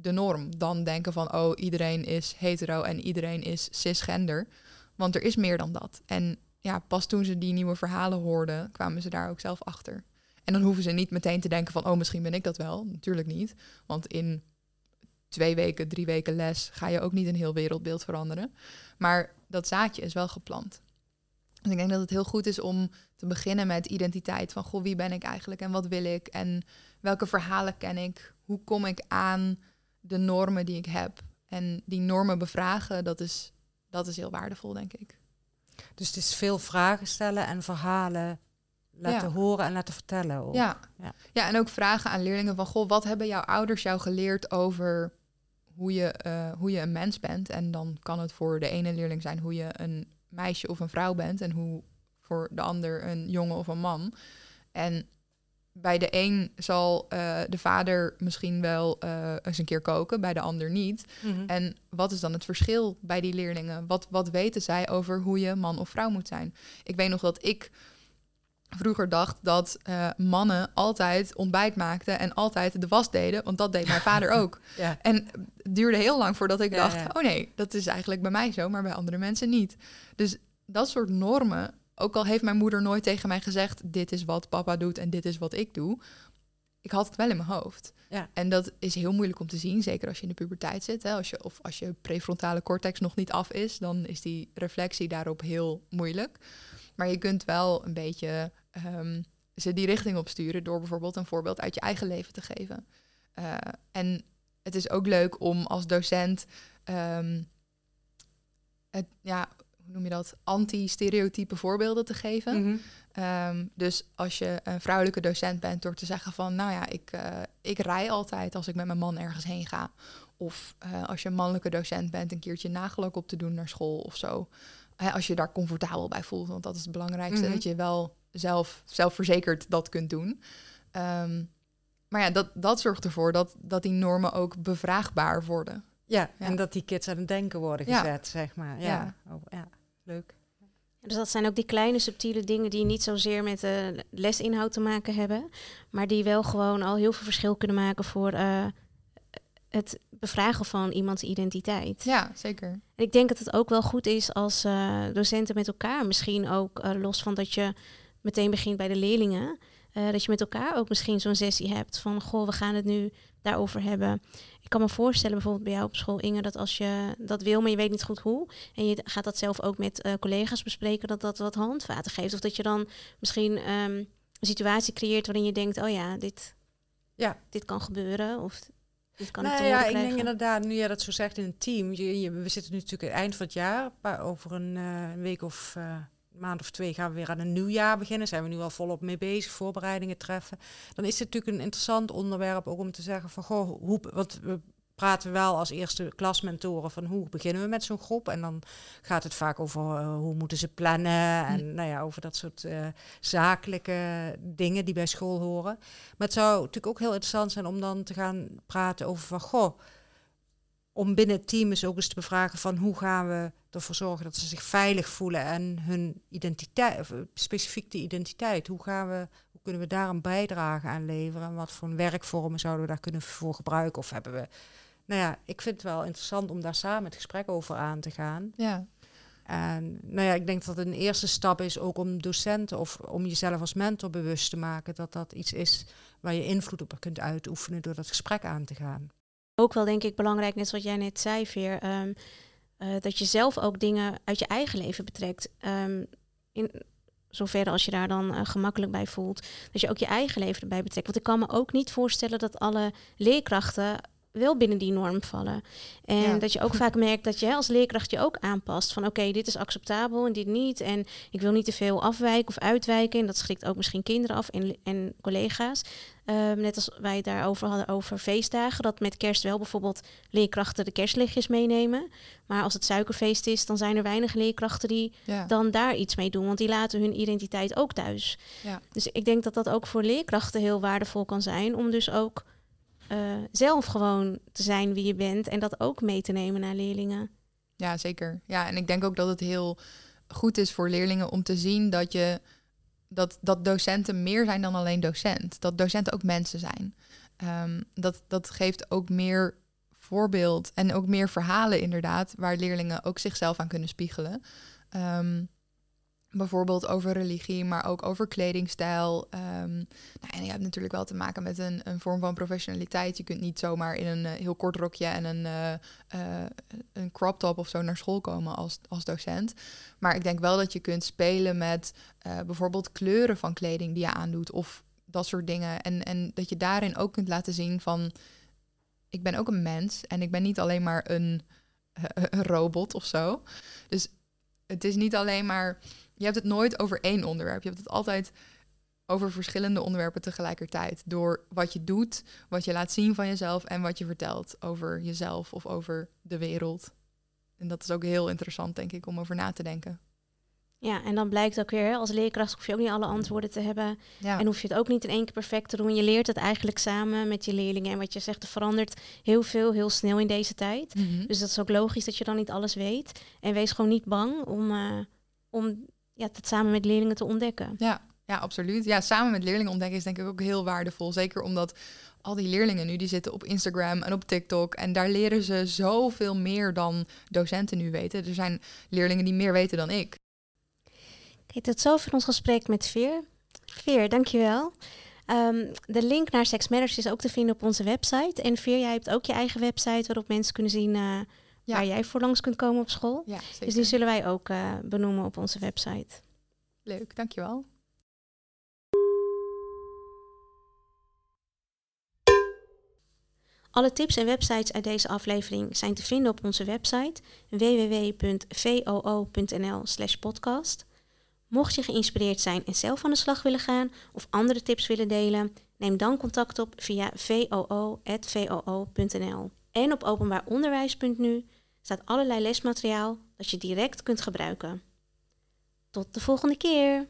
de norm. Dan denken van, oh, iedereen is hetero en iedereen is cisgender. Want er is meer dan dat. En ja, pas toen ze die nieuwe verhalen hoorden, kwamen ze daar ook zelf achter. En dan hoeven ze niet meteen te denken van, oh, misschien ben ik dat wel. Natuurlijk niet. Want in twee weken, drie weken les ga je ook niet een heel wereldbeeld veranderen. Maar dat zaadje is wel geplant. Dus ik denk dat het heel goed is om te beginnen met identiteit. Van, goh, wie ben ik eigenlijk en wat wil ik? En welke verhalen ken ik? Hoe kom ik aan de normen die ik heb? En die normen bevragen, dat is, dat is heel waardevol, denk ik. Dus het is veel vragen stellen en verhalen laten Ja. horen en laten vertellen. ook. Ja. Ja. Ja. en ook vragen aan leerlingen van... Goh, wat hebben jouw ouders jou geleerd over hoe je, eh, hoe je een mens bent? En dan kan het voor de ene leerling zijn hoe je een meisje of een vrouw bent... en hoe voor de ander een jongen of een man. En bij de een zal eh, de vader misschien wel eh, eens een keer koken, bij de ander niet. Mhm. En wat is dan het verschil bij die leerlingen? Wat, wat weten zij over hoe je man of vrouw moet zijn? Ik weet nog dat ik vroeger dacht dat eh, mannen altijd ontbijt maakten en altijd de was deden, want dat deed mijn vader ook. Ja. En het duurde heel lang voordat ik Ja, dacht, ja. oh nee, dat is eigenlijk bij mij zo, maar bij andere mensen niet. Dus dat soort normen, ook al heeft mijn moeder nooit tegen mij gezegd, dit is wat papa doet en dit is wat ik doe, ik had het wel in mijn hoofd. Ja. En dat is heel moeilijk om te zien, zeker als je in de puberteit zit. Hè? Als je, of als je prefrontale cortex nog niet af is, dan is die reflectie daarop heel moeilijk. Maar je kunt wel een beetje ehm, ze die richting op sturen door bijvoorbeeld een voorbeeld uit je eigen leven te geven. Eh, en het is ook leuk om als docent, ehm, het, ja, hoe noem je dat, anti-stereotype voorbeelden te geven. Mhm. Ehm, dus als je een vrouwelijke docent bent, door te zeggen van, nou ja, ik, uh, ik rij altijd als ik met mijn man ergens heen ga. Of uh, als je een mannelijke docent bent, een keertje nagelak op te doen naar school of zo. Als je daar comfortabel bij voelt, want dat is het belangrijkste, Mhm. dat je wel zelf, zelfverzekerd dat kunt doen. Ehm, maar ja, dat, dat zorgt ervoor dat, dat die normen ook bevraagbaar worden. Ja, Ja. en dat die kids aan het denken worden Ja. gezet, zeg maar. Ja, Oh, ja. Leuk. Dus dat zijn ook die kleine subtiele dingen die niet zozeer met de lesinhoud te maken hebben, maar die wel gewoon al heel veel verschil kunnen maken voor eh, het bevragen van iemands identiteit. Ja, zeker. En ik denk dat het ook wel goed is als eh, docenten met elkaar misschien ook, eh, los van dat je meteen begint bij de leerlingen, eh, dat je met elkaar ook misschien zo'n sessie hebt van, goh, we gaan het nu daarover hebben. Ik kan me voorstellen bijvoorbeeld bij jou op school, Inge, dat als je dat wil, maar je weet niet goed hoe, en je gaat dat zelf ook met eh, collega's bespreken, dat dat wat handvaten geeft. Of dat je dan misschien ehm, een situatie creëert waarin je denkt, oh ja, dit, Ja. dit kan gebeuren, of dit kan ik nou ja, ik denk inderdaad, nu jij dat zo zegt in een team. Je, je- we zitten nu natuurlijk het eind van het jaar. Maar over een, eh, een week of een maand of twee gaan we weer aan een nieuw jaar beginnen. Zijn we nu al volop mee bezig, voorbereidingen treffen. Dan is het natuurlijk een interessant onderwerp ook om te zeggen van, goh, hoe, want we praten wel als eerste klasmentoren van hoe beginnen we met zo'n groep. En dan gaat het vaak over eh, hoe moeten ze plannen en nou ja, over dat soort eh, zakelijke dingen die bij school horen. Maar het zou natuurlijk ook heel interessant zijn om dan te gaan praten over van, goh, om binnen het team eens ook eens te bevragen van hoe gaan we ervoor zorgen dat ze zich veilig voelen en hun identiteit, of, eh, specifiek de identiteit, hoe gaan we, hoe kunnen we daar een bijdrage aan leveren en wat voor werkvormen zouden we daar kunnen voor gebruiken of hebben we, nou ja, ik vind het wel interessant om daar samen het gesprek over aan te gaan. Ja, En nou ja, ik denk dat een eerste stap is ook om docenten of om jezelf als mentor bewust te maken dat dat iets is waar je invloed op kunt uitoefenen door dat gesprek aan te gaan. Ook wel denk ik belangrijk, net zoals jij net zei, Veer, ehm, eh, dat je zelf ook dingen uit je eigen leven betrekt. Ehm, in zoverre als je daar dan eh, gemakkelijk bij voelt. Dat je ook je eigen leven erbij betrekt. Want ik kan me ook niet voorstellen dat alle leerkrachten wel binnen die norm vallen. En Ja. dat je ook vaak merkt dat je als leerkracht je ook aanpast. Van oké, dit is acceptabel en dit niet. En ik wil niet te veel afwijken of uitwijken. En dat schrikt ook misschien kinderen af en, en collega's. Ehm, net als wij daarover hadden over feestdagen. Dat met kerst wel bijvoorbeeld leerkrachten de kerstlichtjes meenemen. Maar als het suikerfeest is, dan zijn er weinig leerkrachten die ja. dan daar iets mee doen. Want die laten hun identiteit ook thuis. Ja. Dus ik denk dat dat ook voor leerkrachten heel waardevol kan zijn. Om dus ook eh, zelf gewoon te zijn wie je bent. En dat ook mee te nemen naar leerlingen. Ja, zeker. Ja, en ik denk ook dat het heel goed is voor leerlingen om te zien dat je dat, dat docenten meer zijn dan alleen docent. Dat docenten ook mensen zijn. Ehm, dat, dat geeft ook meer voorbeeld en ook meer verhalen inderdaad, waar leerlingen ook zichzelf aan kunnen spiegelen. Ehm, bijvoorbeeld over religie, maar ook over kledingstijl. Ehm, nou, en je hebt natuurlijk wel te maken met een, een vorm van professionaliteit. Je kunt niet zomaar in een eh, heel kort rokje en een, eh, eh, een crop top of zo naar school komen als, als docent. Maar ik denk wel dat je kunt spelen met bijvoorbeeld kleuren van kleding die je aandoet of dat soort dingen. En, en dat je daarin ook kunt laten zien van ik ben ook een mens en ik ben niet alleen maar een, een robot of zo. Dus het is niet alleen maar, je hebt het nooit over één onderwerp. Je hebt het altijd over verschillende onderwerpen tegelijkertijd. Door wat je doet, wat je laat zien van jezelf en wat je vertelt over jezelf of over de wereld. En dat is ook heel interessant, denk ik, om over na te denken. Ja, en dan blijkt ook weer, als leerkracht hoef je ook niet alle antwoorden te hebben. Ja, En hoef je het ook niet in één keer perfect te doen. Je leert het eigenlijk samen met je leerlingen. En wat je zegt, er verandert heel veel, heel snel in deze tijd. Mhm. Dus dat is ook logisch dat je dan niet alles weet. En wees gewoon niet bang om, eh, om ja, het samen met leerlingen te ontdekken. Ja, ja, absoluut. Ja, samen met leerlingen ontdekken is denk ik ook heel waardevol. Zeker omdat al die leerlingen nu, die zitten op Instagram en op TikTok. En daar leren ze zoveel meer dan docenten nu weten. Er zijn leerlingen die meer weten dan ik. Oké, tot zover ons gesprek met Veer. Veer, dankjewel. Ehm de link naar Sex Matters is ook te vinden op onze website. En Veer, jij hebt ook je eigen website waarop mensen kunnen zien eh, Ja. waar jij voor langs kunt komen op school. Ja. Dus die zullen wij ook eh, benoemen op onze website. Leuk, dankjewel. Alle tips en websites uit deze aflevering zijn te vinden op onze website www.voo.nl/podcast. Mocht je geïnspireerd zijn en zelf aan de slag willen gaan of andere tips willen delen, neem dan contact op via voo.voo.nl. En op openbaaronderwijs.nu staat allerlei lesmateriaal dat je direct kunt gebruiken. Tot de volgende keer!